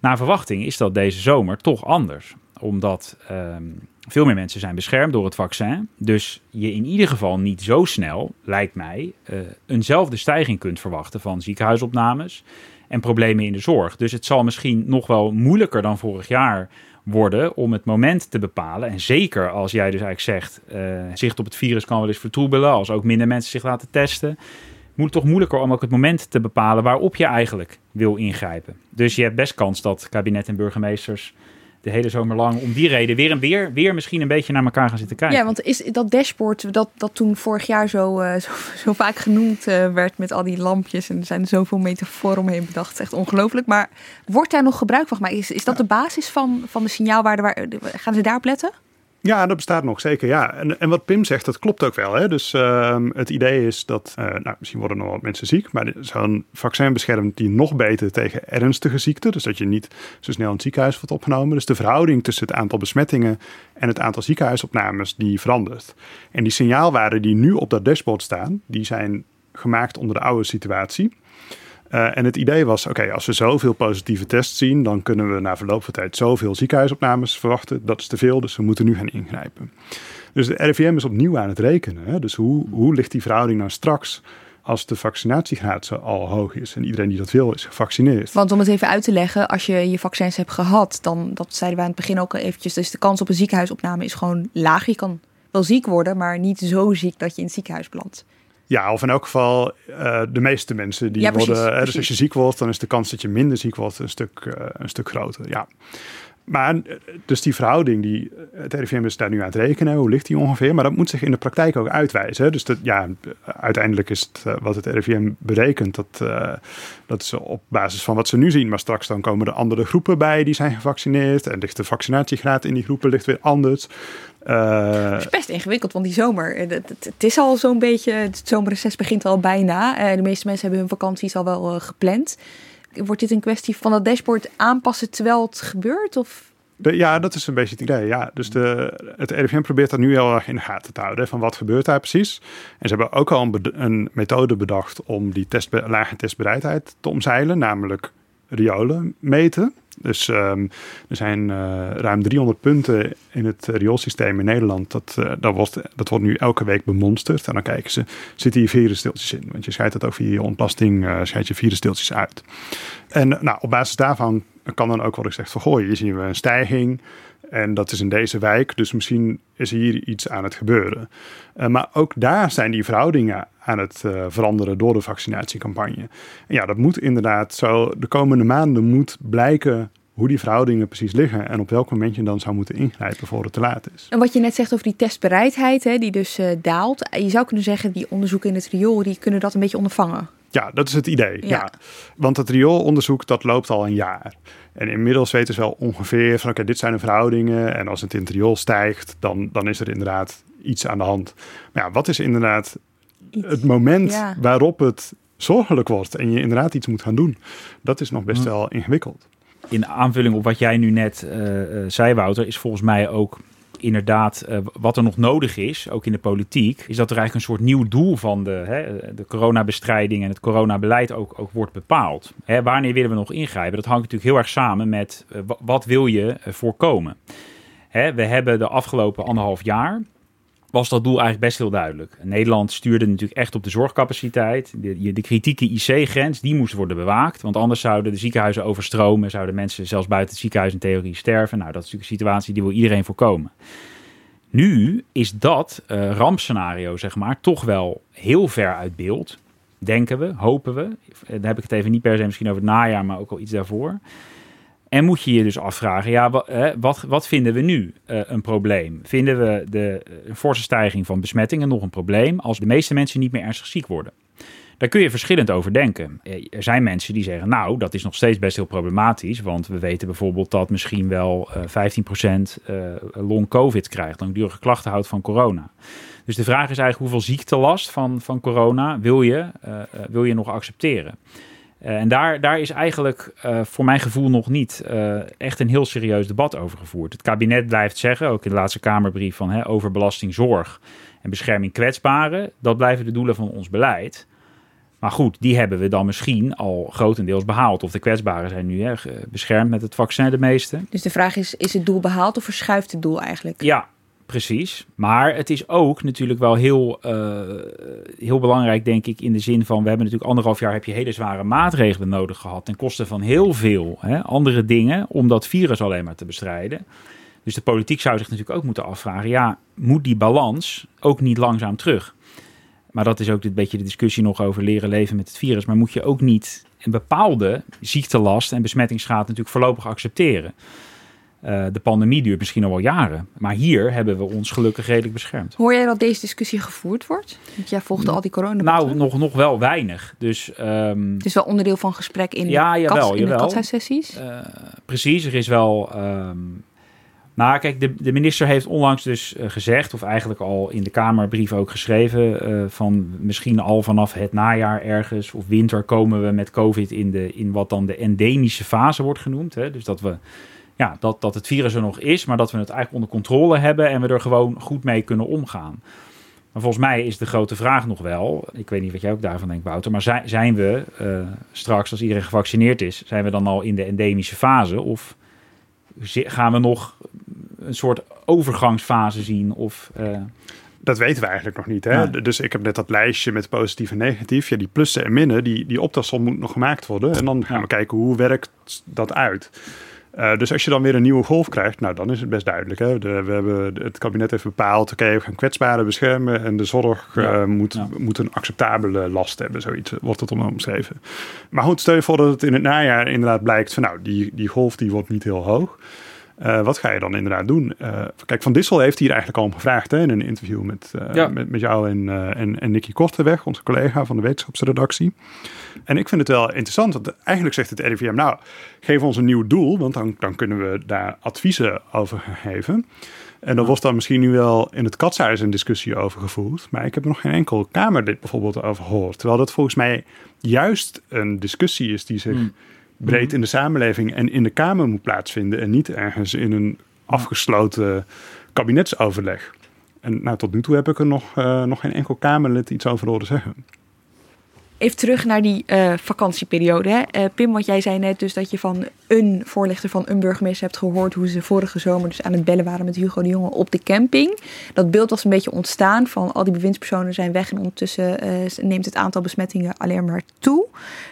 Naar verwachting is dat deze zomer toch anders. Omdat ehm, veel meer mensen zijn beschermd door het vaccin. Dus je in ieder geval niet zo snel, lijkt mij, eh, eenzelfde stijging kunt verwachten van ziekenhuisopnames en problemen in de zorg. Dus het zal misschien nog wel moeilijker dan vorig jaar worden om het moment te bepalen. En zeker als jij dus eigenlijk zegt, eh, zicht op het virus kan wel eens vertroebelen, als ook minder mensen zich laten testen. Moet het toch moeilijker om ook het moment te bepalen waarop je eigenlijk wil ingrijpen. Dus je hebt best kans dat kabinet en burgemeesters de hele zomer lang om die reden weer en weer, weer misschien een beetje naar elkaar gaan zitten kijken. Ja, want is dat dashboard dat, dat toen vorig jaar zo, eh, zo, zo vaak genoemd eh, werd met al die lampjes en er zijn zoveel metaforen omheen bedacht. Echt ongelooflijk. Maar wordt daar nog gebruik van gemaakt? Is, is dat de basis van, van de signaalwaarde? Waar, gaan ze daarop letten? Ja, dat bestaat nog zeker. Ja. En, en wat Pim zegt, dat klopt ook wel. Hè? Dus ehm, het idee is dat, eh, nou, misschien worden nog wat mensen ziek, maar zo'n vaccin beschermt die nog beter tegen ernstige ziekten. Dus dat je niet zo snel in het ziekenhuis wordt opgenomen. Dus de verhouding tussen het aantal besmettingen en het aantal ziekenhuisopnames, die verandert. En die signaalwaarden die nu op dat dashboard staan, die zijn gemaakt onder de oude situatie. Uh, en het idee was, oké, als we zoveel positieve tests zien, dan kunnen we na verloop van tijd zoveel ziekenhuisopnames verwachten. Dat is te veel, dus we moeten nu gaan ingrijpen. Dus de RIVM is opnieuw aan het rekenen. Hè? Dus hoe, hoe ligt die verhouding nou straks als de vaccinatiegraad zo al hoog is en iedereen die dat wil is gevaccineerd? Want om het even uit te leggen, als je je vaccins hebt gehad, dan, dat zeiden we aan het begin ook al eventjes, dus de kans op een ziekenhuisopname is gewoon laag. Je kan wel ziek worden, maar niet zo ziek dat je in het ziekenhuis belandt. Ja, of in elk geval uh, de meeste mensen die ja, precies, worden. precies. Dus als je ziek wordt, dan is de kans dat je minder ziek wordt een stuk, uh, een stuk groter. Ja. Maar eh, dus die verhouding, die, eh, het RIVM is daar nu aan het rekenen, hoe ligt die ongeveer? Maar dat moet zich in de praktijk ook uitwijzen. Dus dat, ja, uiteindelijk is het wat het RIVM berekent, dat, uh, dat is op basis van wat ze nu zien. Maar straks dan komen er andere groepen bij die zijn gevaccineerd. En ligt de vaccinatiegraad in die groepen ligt weer anders. Uh, het is best ingewikkeld, want die zomer, het, het, het is al zo'n beetje, het zomerreces begint al bijna. de meeste mensen hebben hun vakanties al wel gepland. Wordt dit een kwestie van dat dashboard aanpassen terwijl het gebeurt? Of? De, ja, dat is een beetje het idee. Ja. Dus de, het RIVM probeert dat nu heel erg in de gaten te houden. Van wat gebeurt daar precies? En ze hebben ook al een, een methode bedacht om die test, lage testbereidheid te omzeilen. Namelijk riolen meten. Dus um, er zijn uh, ruim 300 punten in het rioolsysteem in Nederland. Dat, uh, dat, wordt, dat wordt nu elke week bemonsterd. En dan kijken ze, zitten hier virusdeeltjes in? Want je scheidt dat ook via je ontlasting, uh, scheid je virusdeeltjes uit. En nou, op basis daarvan kan dan ook ik zeg van... goh, hier zien we een stijging en dat is in deze wijk, dus misschien is hier iets aan het gebeuren. Uh, maar ook daar zijn die verhoudingen aan het uh, veranderen door de vaccinatiecampagne. En ja, dat moet inderdaad zo de komende maanden moet blijken hoe die verhoudingen precies liggen en op welk moment je dan zou moeten ingrijpen voor het te laat is. En wat je net zegt over die testbereidheid, hè, die dus uh, daalt. Je zou kunnen zeggen, die onderzoeken in het riool, die kunnen dat een beetje ondervangen. Ja, dat is het idee. Ja. ja. Want het rioolonderzoek dat loopt al een jaar. En inmiddels weten ze wel ongeveer van oké, dit zijn de verhoudingen. En als het in het riool stijgt, dan, dan is er inderdaad iets aan de hand. Maar ja, wat is inderdaad iets. het moment ja. waarop het zorgelijk wordt en je inderdaad iets moet gaan doen? Dat is nog best wel ingewikkeld. In aanvulling op wat jij nu net uh, uh, zei, Wouter, is volgens mij ook inderdaad, uh, wat er nog nodig is, ook in de politiek, is dat er eigenlijk een soort nieuw doel van de, hè, de coronabestrijding en het coronabeleid ook, ook wordt bepaald. Hè, wanneer willen we nog ingrijpen? Dat hangt natuurlijk heel erg samen met uh, wat wil je uh, voorkomen. Hè, we hebben de afgelopen anderhalf jaar was dat doel eigenlijk best heel duidelijk. Nederland stuurde natuurlijk echt op de zorgcapaciteit. De, de kritieke IC-grens, die moest worden bewaakt. Want anders zouden de ziekenhuizen overstromen. Zouden mensen zelfs buiten het ziekenhuis in theorie sterven. Nou, dat is natuurlijk een situatie die wil iedereen voorkomen. Nu is dat uh, rampscenario, zeg maar, toch wel heel ver uit beeld. Denken we, hopen we. Dan heb ik het even niet per se misschien over het najaar, maar ook al iets daarvoor. En moet je je dus afvragen, ja, wat, wat, wat vinden we nu uh, een probleem? Vinden we de uh, forse stijging van besmettingen nog een probleem als de meeste mensen niet meer ernstig ziek worden? Daar kun je verschillend over denken. Er zijn mensen die zeggen, nou, dat is nog steeds best heel problematisch, want we weten bijvoorbeeld dat misschien wel uh, 15% long-covid krijgt, langdurige klachten houdt van corona. Dus de vraag is eigenlijk hoeveel ziektelast van, van corona wil je, wil je nog accepteren? Uh, en daar, daar is eigenlijk uh, voor mijn gevoel nog niet uh, echt een heel serieus debat over gevoerd. Het kabinet blijft zeggen, ook in de laatste Kamerbrief, van hè, overbelasting zorg en bescherming kwetsbaren. Dat blijven de doelen van ons beleid. Maar goed, die hebben we dan misschien al grotendeels behaald. Of de kwetsbaren zijn nu hè, beschermd met het vaccin de meeste. Dus de vraag is, is het doel behaald of verschuift het doel eigenlijk? Ja, Precies. Maar het is ook natuurlijk wel heel, uh, heel belangrijk, denk ik, in de zin van... we hebben natuurlijk anderhalf jaar heb je hele zware maatregelen nodig gehad... ten koste van heel veel hè, andere dingen om dat virus alleen maar te bestrijden. Dus de politiek zou zich natuurlijk ook moeten afvragen... ja, moet die balans ook niet langzaam terug? Maar dat is ook een beetje de discussie nog over leren leven met het virus. Maar moet je ook niet een bepaalde ziektelast en besmettingsgraad natuurlijk voorlopig accepteren... Uh, de pandemie duurt misschien al wel jaren. Maar hier hebben we ons gelukkig redelijk beschermd. Hoor jij dat deze discussie gevoerd wordt? Want jij volgde al die corona. Nou, nog, nog wel weinig. Dus, um, het is wel onderdeel van gesprek in, ja, de, jawel, kat, in jawel. de sessies uh, precies, er is wel... Um, nou, kijk, de, de minister heeft onlangs dus uh, gezegd, of eigenlijk al in de Kamerbrief ook geschreven, uh, van misschien al vanaf het najaar ergens of winter komen we met COVID in, de, in wat dan de endemische fase wordt genoemd. Hè? Dus dat we ja, dat, dat het virus er nog is, maar dat we het eigenlijk onder controle hebben en we er gewoon goed mee kunnen omgaan. Maar volgens mij is de grote vraag nog wel, ik weet niet wat jij ook daarvan denkt, Wouter, maar zijn, zijn we uh, straks, als iedereen gevaccineerd is, zijn we dan al in de endemische fase? Of gaan we nog een soort overgangsfase zien? Of, uh... Dat weten we eigenlijk nog niet. Hè? Ja. Dus ik heb net dat lijstje met positief en negatief. Ja, die plussen en minnen, die, die optelsom moet nog gemaakt worden. En dan gaan ja. we kijken hoe werkt dat uit. Uh, dus als je dan weer een nieuwe golf krijgt, nou dan is het best duidelijk. Hè? De, we hebben, het kabinet heeft bepaald, oké, okay, we gaan kwetsbaren beschermen en de zorg ja. uh, moet, ja. moet een acceptabele last hebben, zoiets wordt het omschreven. Maar goed, stel je voor dat het in het najaar inderdaad blijkt van nou, die, die golf die wordt niet heel hoog. Uh, wat ga je dan inderdaad doen? Uh, kijk, Van Dissel heeft hier eigenlijk al om gevraagd hè, in een interview met, uh, ja. met, met, jou en, en, en Nicky Korteweg, onze collega van de wetenschapsredactie. En ik vind het wel interessant, want eigenlijk zegt het RIVM, nou, geef ons een nieuw doel, want dan, dan kunnen we daar adviezen over geven. En dan was dan misschien nu wel in het katshuis een discussie over gevoerd. Maar ik heb nog geen enkel Kamerlid bijvoorbeeld over gehoord. Terwijl dat volgens mij juist een discussie is die zich... Hmm breed in de samenleving en in de Kamer moet plaatsvinden en niet ergens in een afgesloten kabinetsoverleg. En nou, tot nu toe heb ik er nog, uh, nog geen enkel Kamerlid iets over horen zeggen. Even terug naar die uh, vakantieperiode. Hè? Uh, Pim, want jij zei net dus dat je van een voorlichter van een burgemeester hebt gehoord hoe ze vorige zomer dus aan het bellen waren met Hugo de Jonge op de camping. Dat beeld was een beetje ontstaan van al die bewindspersonen zijn weg en ondertussen neemt het aantal besmettingen alleen maar toe.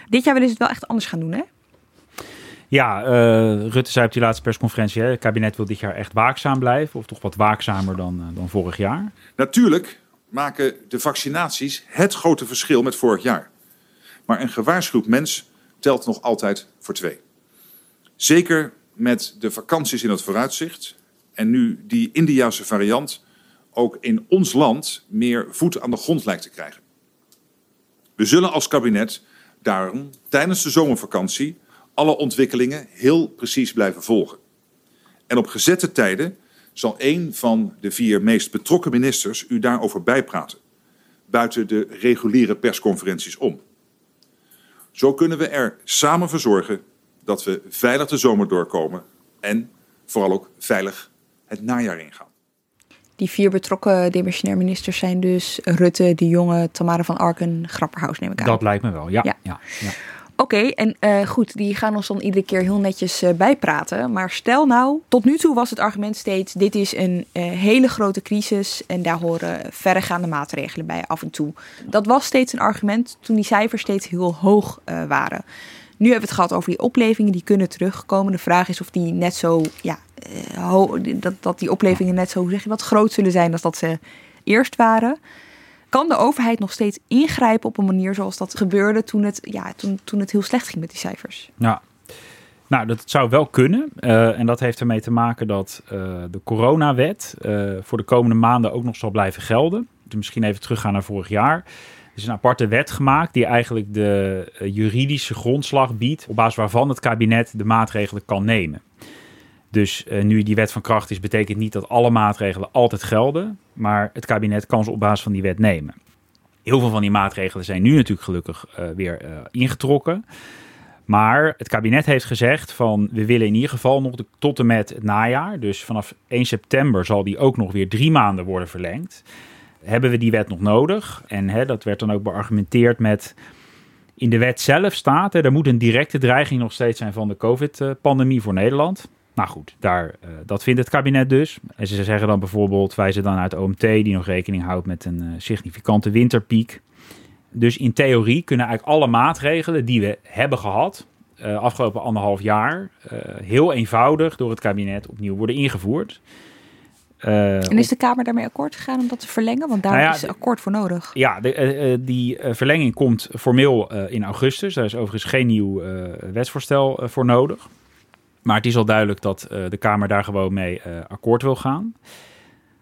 Dit jaar willen ze het wel echt anders gaan doen, hè? Ja, uh, Rutte zei op die laatste persconferentie: hè, het kabinet wil dit jaar echt waakzaam blijven, of toch wat waakzamer dan, uh, dan vorig jaar. Natuurlijk maken de vaccinaties het grote verschil met vorig jaar. Maar een gewaarschuwd mens telt nog altijd voor twee. Zeker met de vakanties in het vooruitzicht en nu die Indiase variant ook in ons land meer voet aan de grond lijkt te krijgen. We zullen als kabinet daarom tijdens de zomervakantie alle ontwikkelingen heel precies blijven volgen. En op gezette tijden zal een van de vier meest betrokken ministers u daarover bijpraten, buiten de reguliere persconferenties om. Zo kunnen we er samen voor zorgen dat we veilig de zomer doorkomen en vooral ook veilig het najaar ingaan. Die vier betrokken demissionair ministers zijn dus Rutte, De Jonge, Tamara van Arken, Grapperhaus neem ik aan. Dat lijkt me wel, ja. ja. ja, ja. Oké, en uh, goed, die gaan ons dan iedere keer heel netjes uh, bijpraten. Maar stel nou, tot nu toe was het argument steeds: dit is een uh, hele grote crisis en daar horen verregaande maatregelen bij af en toe. Dat was steeds een argument toen die cijfers steeds heel hoog waren. Nu hebben we het gehad over die oplevingen, die kunnen terugkomen. De vraag is of die net zo, ja, dat, dat die oplevingen net zo, hoe zeg je, groot zullen zijn als dat ze eerst waren kan de overheid nog steeds ingrijpen op een manier zoals dat gebeurde toen het, ja, toen, toen het heel slecht ging met die cijfers? Ja. Nou, dat zou wel kunnen. Uh, en dat heeft ermee te maken dat uh, de coronawet uh, voor de komende maanden ook nog zal blijven gelden. Dus misschien even teruggaan naar vorig jaar. Er is een aparte wet gemaakt die eigenlijk de juridische grondslag biedt, op basis waarvan het kabinet de maatregelen kan nemen. Dus uh, nu die wet van kracht is, betekent niet dat alle maatregelen altijd gelden. Maar het kabinet kan ze op basis van die wet nemen. Heel veel van die maatregelen zijn nu natuurlijk gelukkig uh, weer uh, ingetrokken. Maar het kabinet heeft gezegd van we willen in ieder geval nog tot en met het najaar. Dus vanaf 1 september zal die ook nog weer drie maanden worden verlengd. Hebben we die wet nog nodig? En hè, dat werd dan ook beargumenteerd met in de wet zelf staat, hè, er moet een directe dreiging nog steeds zijn van de COVID-pandemie voor Nederland. Nou goed, daar, uh, dat vindt het kabinet dus. En ze zeggen dan bijvoorbeeld, wijzen dan uit OMT, die nog rekening houdt met een uh, significante winterpiek. Dus in theorie kunnen eigenlijk alle maatregelen die we hebben gehad, uh, afgelopen anderhalf jaar, heel eenvoudig door het kabinet opnieuw worden ingevoerd. en is de Kamer daarmee akkoord gegaan om dat te verlengen? Want daar nou ja, is akkoord voor nodig. Ja, de, die verlenging komt formeel in augustus. Daar is overigens geen nieuw wetsvoorstel voor nodig. Maar het is al duidelijk dat uh, de Kamer daar gewoon mee uh, akkoord wil gaan.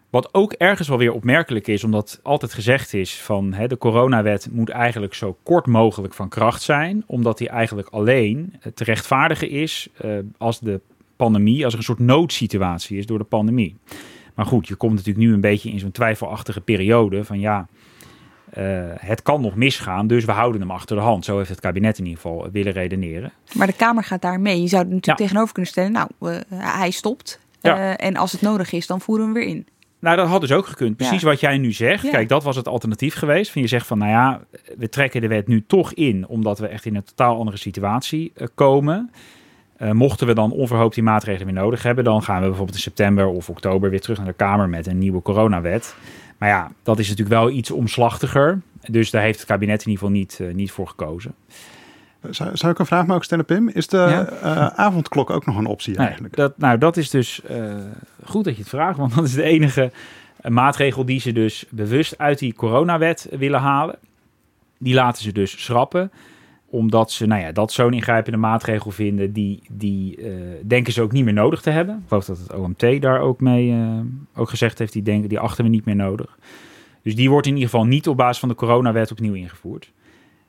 Wat ook ergens wel weer opmerkelijk is, omdat altijd gezegd is van hè, de coronawet moet eigenlijk zo kort mogelijk van kracht zijn, omdat die eigenlijk alleen te rechtvaardigen is als de pandemie, als er een soort noodsituatie is door de pandemie. Maar goed, je komt natuurlijk nu een beetje in zo'n twijfelachtige periode van ja, uh, het kan nog misgaan, dus we houden hem achter de hand. Zo heeft het kabinet in ieder geval willen redeneren. Maar de Kamer gaat daar mee. Je zou er natuurlijk ja. tegenover kunnen stellen, nou, uh, hij stopt. Ja. Uh, en als het nodig is, dan voeren we hem weer in. Nou, dat had dus ook gekund. Precies ja. wat jij nu zegt. Kijk, dat was het alternatief geweest. Van je zegt van, nou ja, we trekken de wet nu toch in, omdat we echt in een totaal andere situatie komen. mochten we dan onverhoopt die maatregelen weer nodig hebben, dan gaan we bijvoorbeeld in september of oktober weer terug naar de Kamer met een nieuwe coronawet. Maar ja, dat is natuurlijk wel iets omslachtiger. Dus daar heeft het kabinet in ieder geval niet, uh, niet voor gekozen. Zou, zou, ik een vraag mogen stellen, Pim? Is de ja? uh, avondklok ook nog een optie nee, eigenlijk? Dat, nou, dat is dus uh, goed dat je het vraagt, want dat is de enige maatregel die ze dus bewust uit die coronawet willen halen. Die laten ze dus schrappen. Omdat ze nou ja, dat zo'n ingrijpende maatregel vinden, die, die uh, denken ze ook niet meer nodig te hebben. Ik geloof dat het OMT daar ook mee uh, ook gezegd heeft, die denken, die achten we niet meer nodig. Dus die wordt in ieder geval niet op basis van de coronawet opnieuw ingevoerd.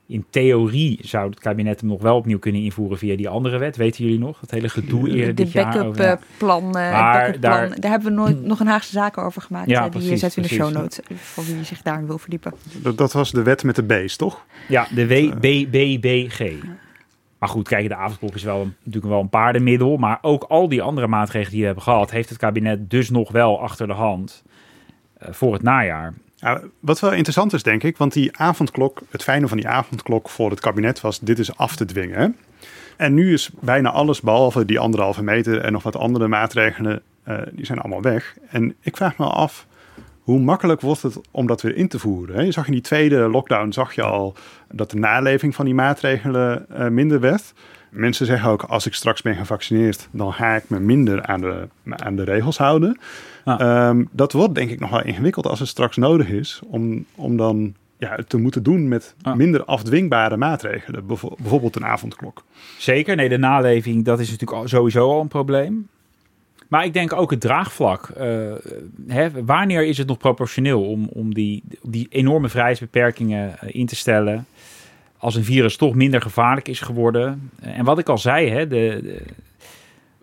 In theorie zou het kabinet hem nog wel opnieuw kunnen invoeren via die andere wet. Weten jullie nog? Het hele gedoe eerder dit jaar. De backup plan. Uh, backup daar, daar hebben we nooit, nog een Haagse zaken over gemaakt. Ja, die precies, zetten we in de show notes voor wie zich daarin wil verdiepen. Dat, dat, was de wet met de B's, toch? Ja, de WBBBG. Maar goed, kijk, de avondklok is wel natuurlijk wel een paardenmiddel. Maar ook al die andere maatregelen die we hebben gehad, heeft het kabinet dus nog wel achter de hand uh, voor het najaar. Wat wel interessant is, denk ik, want die avondklok, het fijne van die avondklok voor het kabinet was, dit is af te dwingen. En nu is bijna alles, behalve die anderhalve meter en nog wat andere maatregelen, uh, die zijn allemaal weg. En ik vraag me af, hoe makkelijk wordt het om dat weer in te voeren? Je zag in die tweede lockdown, zag je al dat de naleving van die maatregelen uh, minder werd. Mensen zeggen ook, als ik straks ben gevaccineerd, dan ga ik me minder aan de, aan de regels houden. Ja. Um, dat wordt denk ik nog wel ingewikkeld als het straks nodig is om, om dan ja, te moeten doen met minder afdwingbare maatregelen. Bijvoorbeeld een avondklok. Zeker, nee, de naleving, dat is natuurlijk sowieso al een probleem. Maar ik denk ook het draagvlak. Uh, hè, wanneer is het nog proportioneel om, om die, die enorme vrijheidsbeperkingen in te stellen? Als een virus toch minder gevaarlijk is geworden. En wat ik al zei, hè, de, de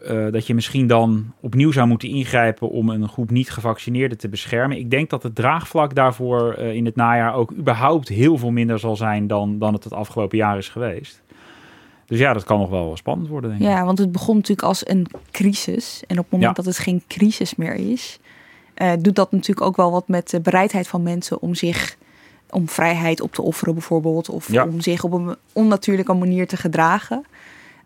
uh, dat je misschien dan opnieuw zou moeten ingrijpen om een groep niet-gevaccineerden te beschermen. Ik denk dat het draagvlak daarvoor uh, in het najaar ook überhaupt heel veel minder zal zijn dan, dan het het afgelopen jaar is geweest. Dus ja, dat kan nog wel spannend worden. Denk ik. Ja, want het begon natuurlijk als een crisis. En op het moment ja. dat het geen crisis meer is, uh, doet dat natuurlijk ook wel wat met de bereidheid van mensen om zich om vrijheid op te offeren, bijvoorbeeld. Of ja. om zich op een onnatuurlijke manier te gedragen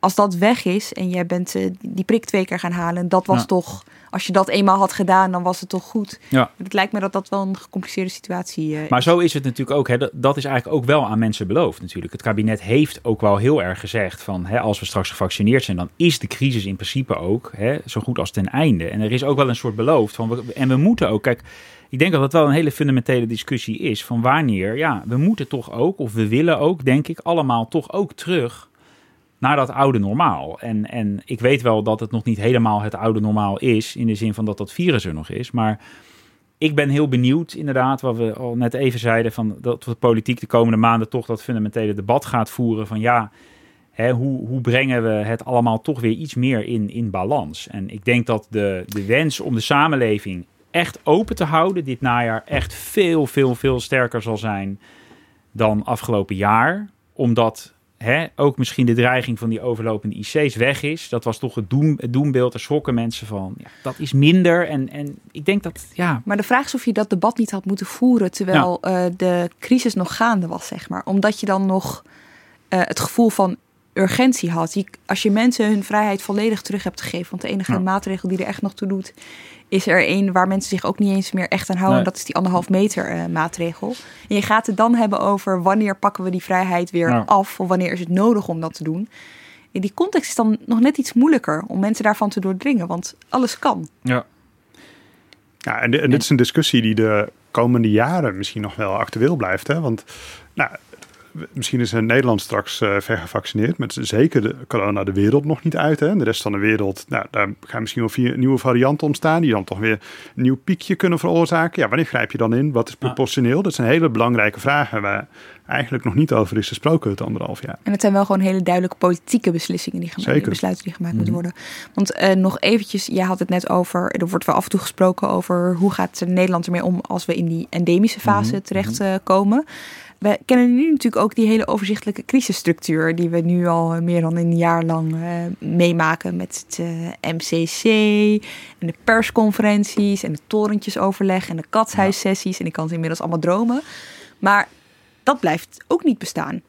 als dat weg is en jij bent uh, die prik twee keer gaan halen, dat was ja. toch, als je dat eenmaal had gedaan, dan was het toch goed. Ja. Het lijkt me dat dat wel een gecompliceerde situatie uh, Maar zo is het natuurlijk ook. Hè, dat, dat, is eigenlijk ook wel aan mensen beloofd natuurlijk. Het kabinet heeft ook wel heel erg gezegd van, hè, als we straks gevaccineerd zijn, dan is de crisis in principe ook hè, zo goed als ten einde. En er is ook wel een soort beloofd van, we, en we moeten ook, kijk, ik denk dat dat wel een hele fundamentele discussie is van wanneer, ja, we moeten toch ook, of we willen ook, denk ik, allemaal toch ook terug naar dat oude normaal. En, en ik weet wel dat het nog niet helemaal het oude normaal is, in de zin van dat dat virus er nog is. Maar ik ben heel benieuwd, inderdaad, wat we al net even zeiden, van dat de politiek de komende maanden toch dat fundamentele debat gaat voeren van ja. Hè, hoe, hoe brengen we het allemaal toch weer iets meer in, in balans? En ik denk dat de, de wens om de samenleving echt open te houden dit najaar echt veel, veel, veel sterker zal zijn dan afgelopen jaar. Omdat hè, ook misschien de dreiging van die overlopende IC's weg is. Dat was toch het, doem, het doembeeld. Daar schrokken mensen van. Ja, dat is minder. En, en ik denk dat, ja... Maar de vraag is of je dat debat niet had moeten voeren... terwijl ja. uh, de crisis nog gaande was, zeg maar. Omdat je dan nog uh, het gevoel van urgentie had. Je, als je mensen hun vrijheid volledig terug hebt gegeven... want de enige ja. maatregel die er echt nog toe doet... is er een waar mensen zich ook niet eens meer echt aan houden. Nee. Dat is die anderhalf meter uh, maatregel. En je gaat het dan hebben over wanneer pakken we die vrijheid weer ja. af... of wanneer is het nodig om dat te doen. In die context is dan nog net iets moeilijker... om mensen daarvan te doordringen, want alles kan. Ja. Ja, en, en dit is een discussie die de komende jaren misschien nog wel actueel blijft. Hè? Want nou, misschien is Nederland straks uh, vergevaccineerd. Met zeker de corona de wereld nog niet uit. Hè. De rest van de wereld, nou, daar gaan misschien wel vier nieuwe varianten ontstaan. Die dan toch weer een nieuw piekje kunnen veroorzaken. Ja, wanneer grijp je dan in? Wat is proportioneel? Dat zijn hele belangrijke vragen waar eigenlijk nog niet over is gesproken het anderhalf jaar. En het zijn wel gewoon hele duidelijke politieke beslissingen die gemaakt, Zeker. besluiten die gemaakt mm-hmm. moeten worden. Want uh, nog eventjes, jij had het net over, er wordt wel af en toe gesproken over hoe gaat Nederland ermee om als we in die endemische fase mm-hmm. terechtkomen. Uh, we kennen nu natuurlijk ook die hele overzichtelijke crisisstructuur die we nu al meer dan een jaar lang uh, meemaken met het uh, MCC en de persconferenties en de torentjesoverleg en de katshuissessies. En ik kan ze inmiddels allemaal dromen. Maar dat blijft ook niet bestaan.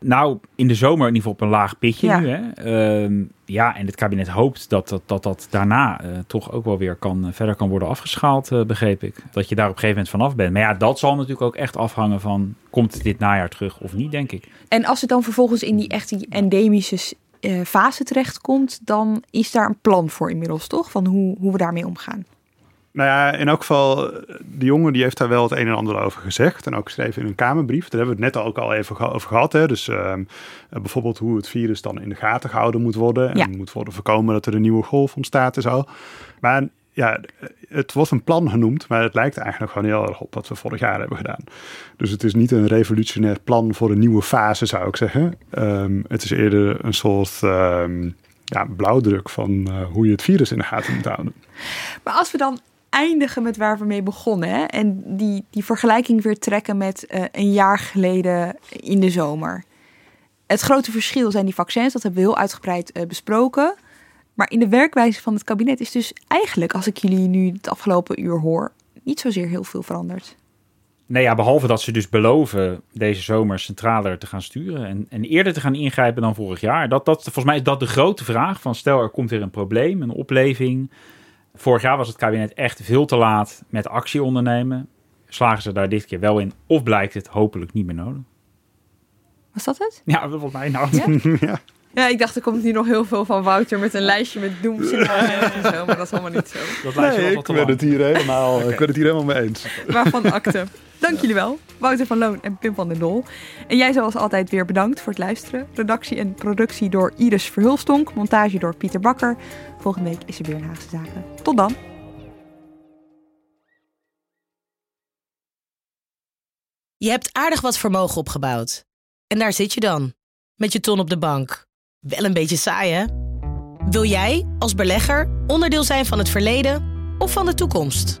Nou, in de zomer in ieder geval op een laag pitje ja. nu. Hè? Uh, ja, en het kabinet hoopt dat dat, dat, dat daarna uh, toch ook wel weer kan, uh, verder kan worden afgeschaald, uh, begreep ik. Dat je daar op een gegeven moment vanaf bent. Maar ja, dat zal natuurlijk ook echt afhangen van, komt het dit najaar terug of niet, denk ik. En als het dan vervolgens in die echt die endemische fase terechtkomt, dan is daar een plan voor inmiddels, toch? Van hoe, hoe we daarmee omgaan. Nou ja, in elk geval, de jongen die heeft daar wel het een en ander over gezegd. En ook geschreven in een Kamerbrief. Daar hebben we het net ook al even over gehad. Hè. Dus ehm, bijvoorbeeld hoe het virus dan in de gaten gehouden moet worden. En moet worden voorkomen dat er een nieuwe golf ontstaat en zo. Maar ja, het wordt een plan genoemd, maar het lijkt eigenlijk gewoon heel erg op wat we vorig jaar hebben gedaan. Dus het is niet een revolutionair plan voor een nieuwe fase, zou ik zeggen. Ehm, het is eerder een soort um, ja, blauwdruk van uh, hoe je het virus in de gaten moet houden. Maar als we dan eindigen met waar we mee begonnen hè, en die, die vergelijking weer trekken met uh, een jaar geleden in de zomer. Het grote verschil zijn die vaccins, dat hebben we heel uitgebreid uh, besproken. Maar in de werkwijze van het kabinet is dus eigenlijk, als ik jullie nu het afgelopen uur hoor, niet zozeer heel veel veranderd. Nee, ja, behalve dat ze dus beloven deze zomer centraler te gaan sturen en, en eerder te gaan ingrijpen dan vorig jaar. Dat, dat, volgens mij is dat de grote vraag van stel er komt weer een probleem, een opleving. Vorig jaar was het kabinet echt veel te laat met actie ondernemen. Slagen ze daar dit keer wel in of blijkt het hopelijk niet meer nodig? Was dat het? Ja, volgens mij nou. ja. Ja, ik dacht er komt hier nog heel veel van Wouter met een lijstje met doemscenario's en zo, maar dat is allemaal niet zo. Dat nee, ik ben, het hier helemaal, okay. ik ben het hier helemaal mee eens. Waarvan akte. Dank jullie wel, Wouter van Loon en Pim van den Dol. En jij zoals altijd weer bedankt voor het luisteren. Redactie en productie door Iris Verhulstonk, montage door Pieter Bakker. Volgende week is er weer een Haagse Zaken. Tot dan. Je hebt aardig wat vermogen opgebouwd. En daar zit je dan, met je ton op de bank. Wel een beetje saai, hè? Wil jij, als belegger, onderdeel zijn van het verleden of van de toekomst?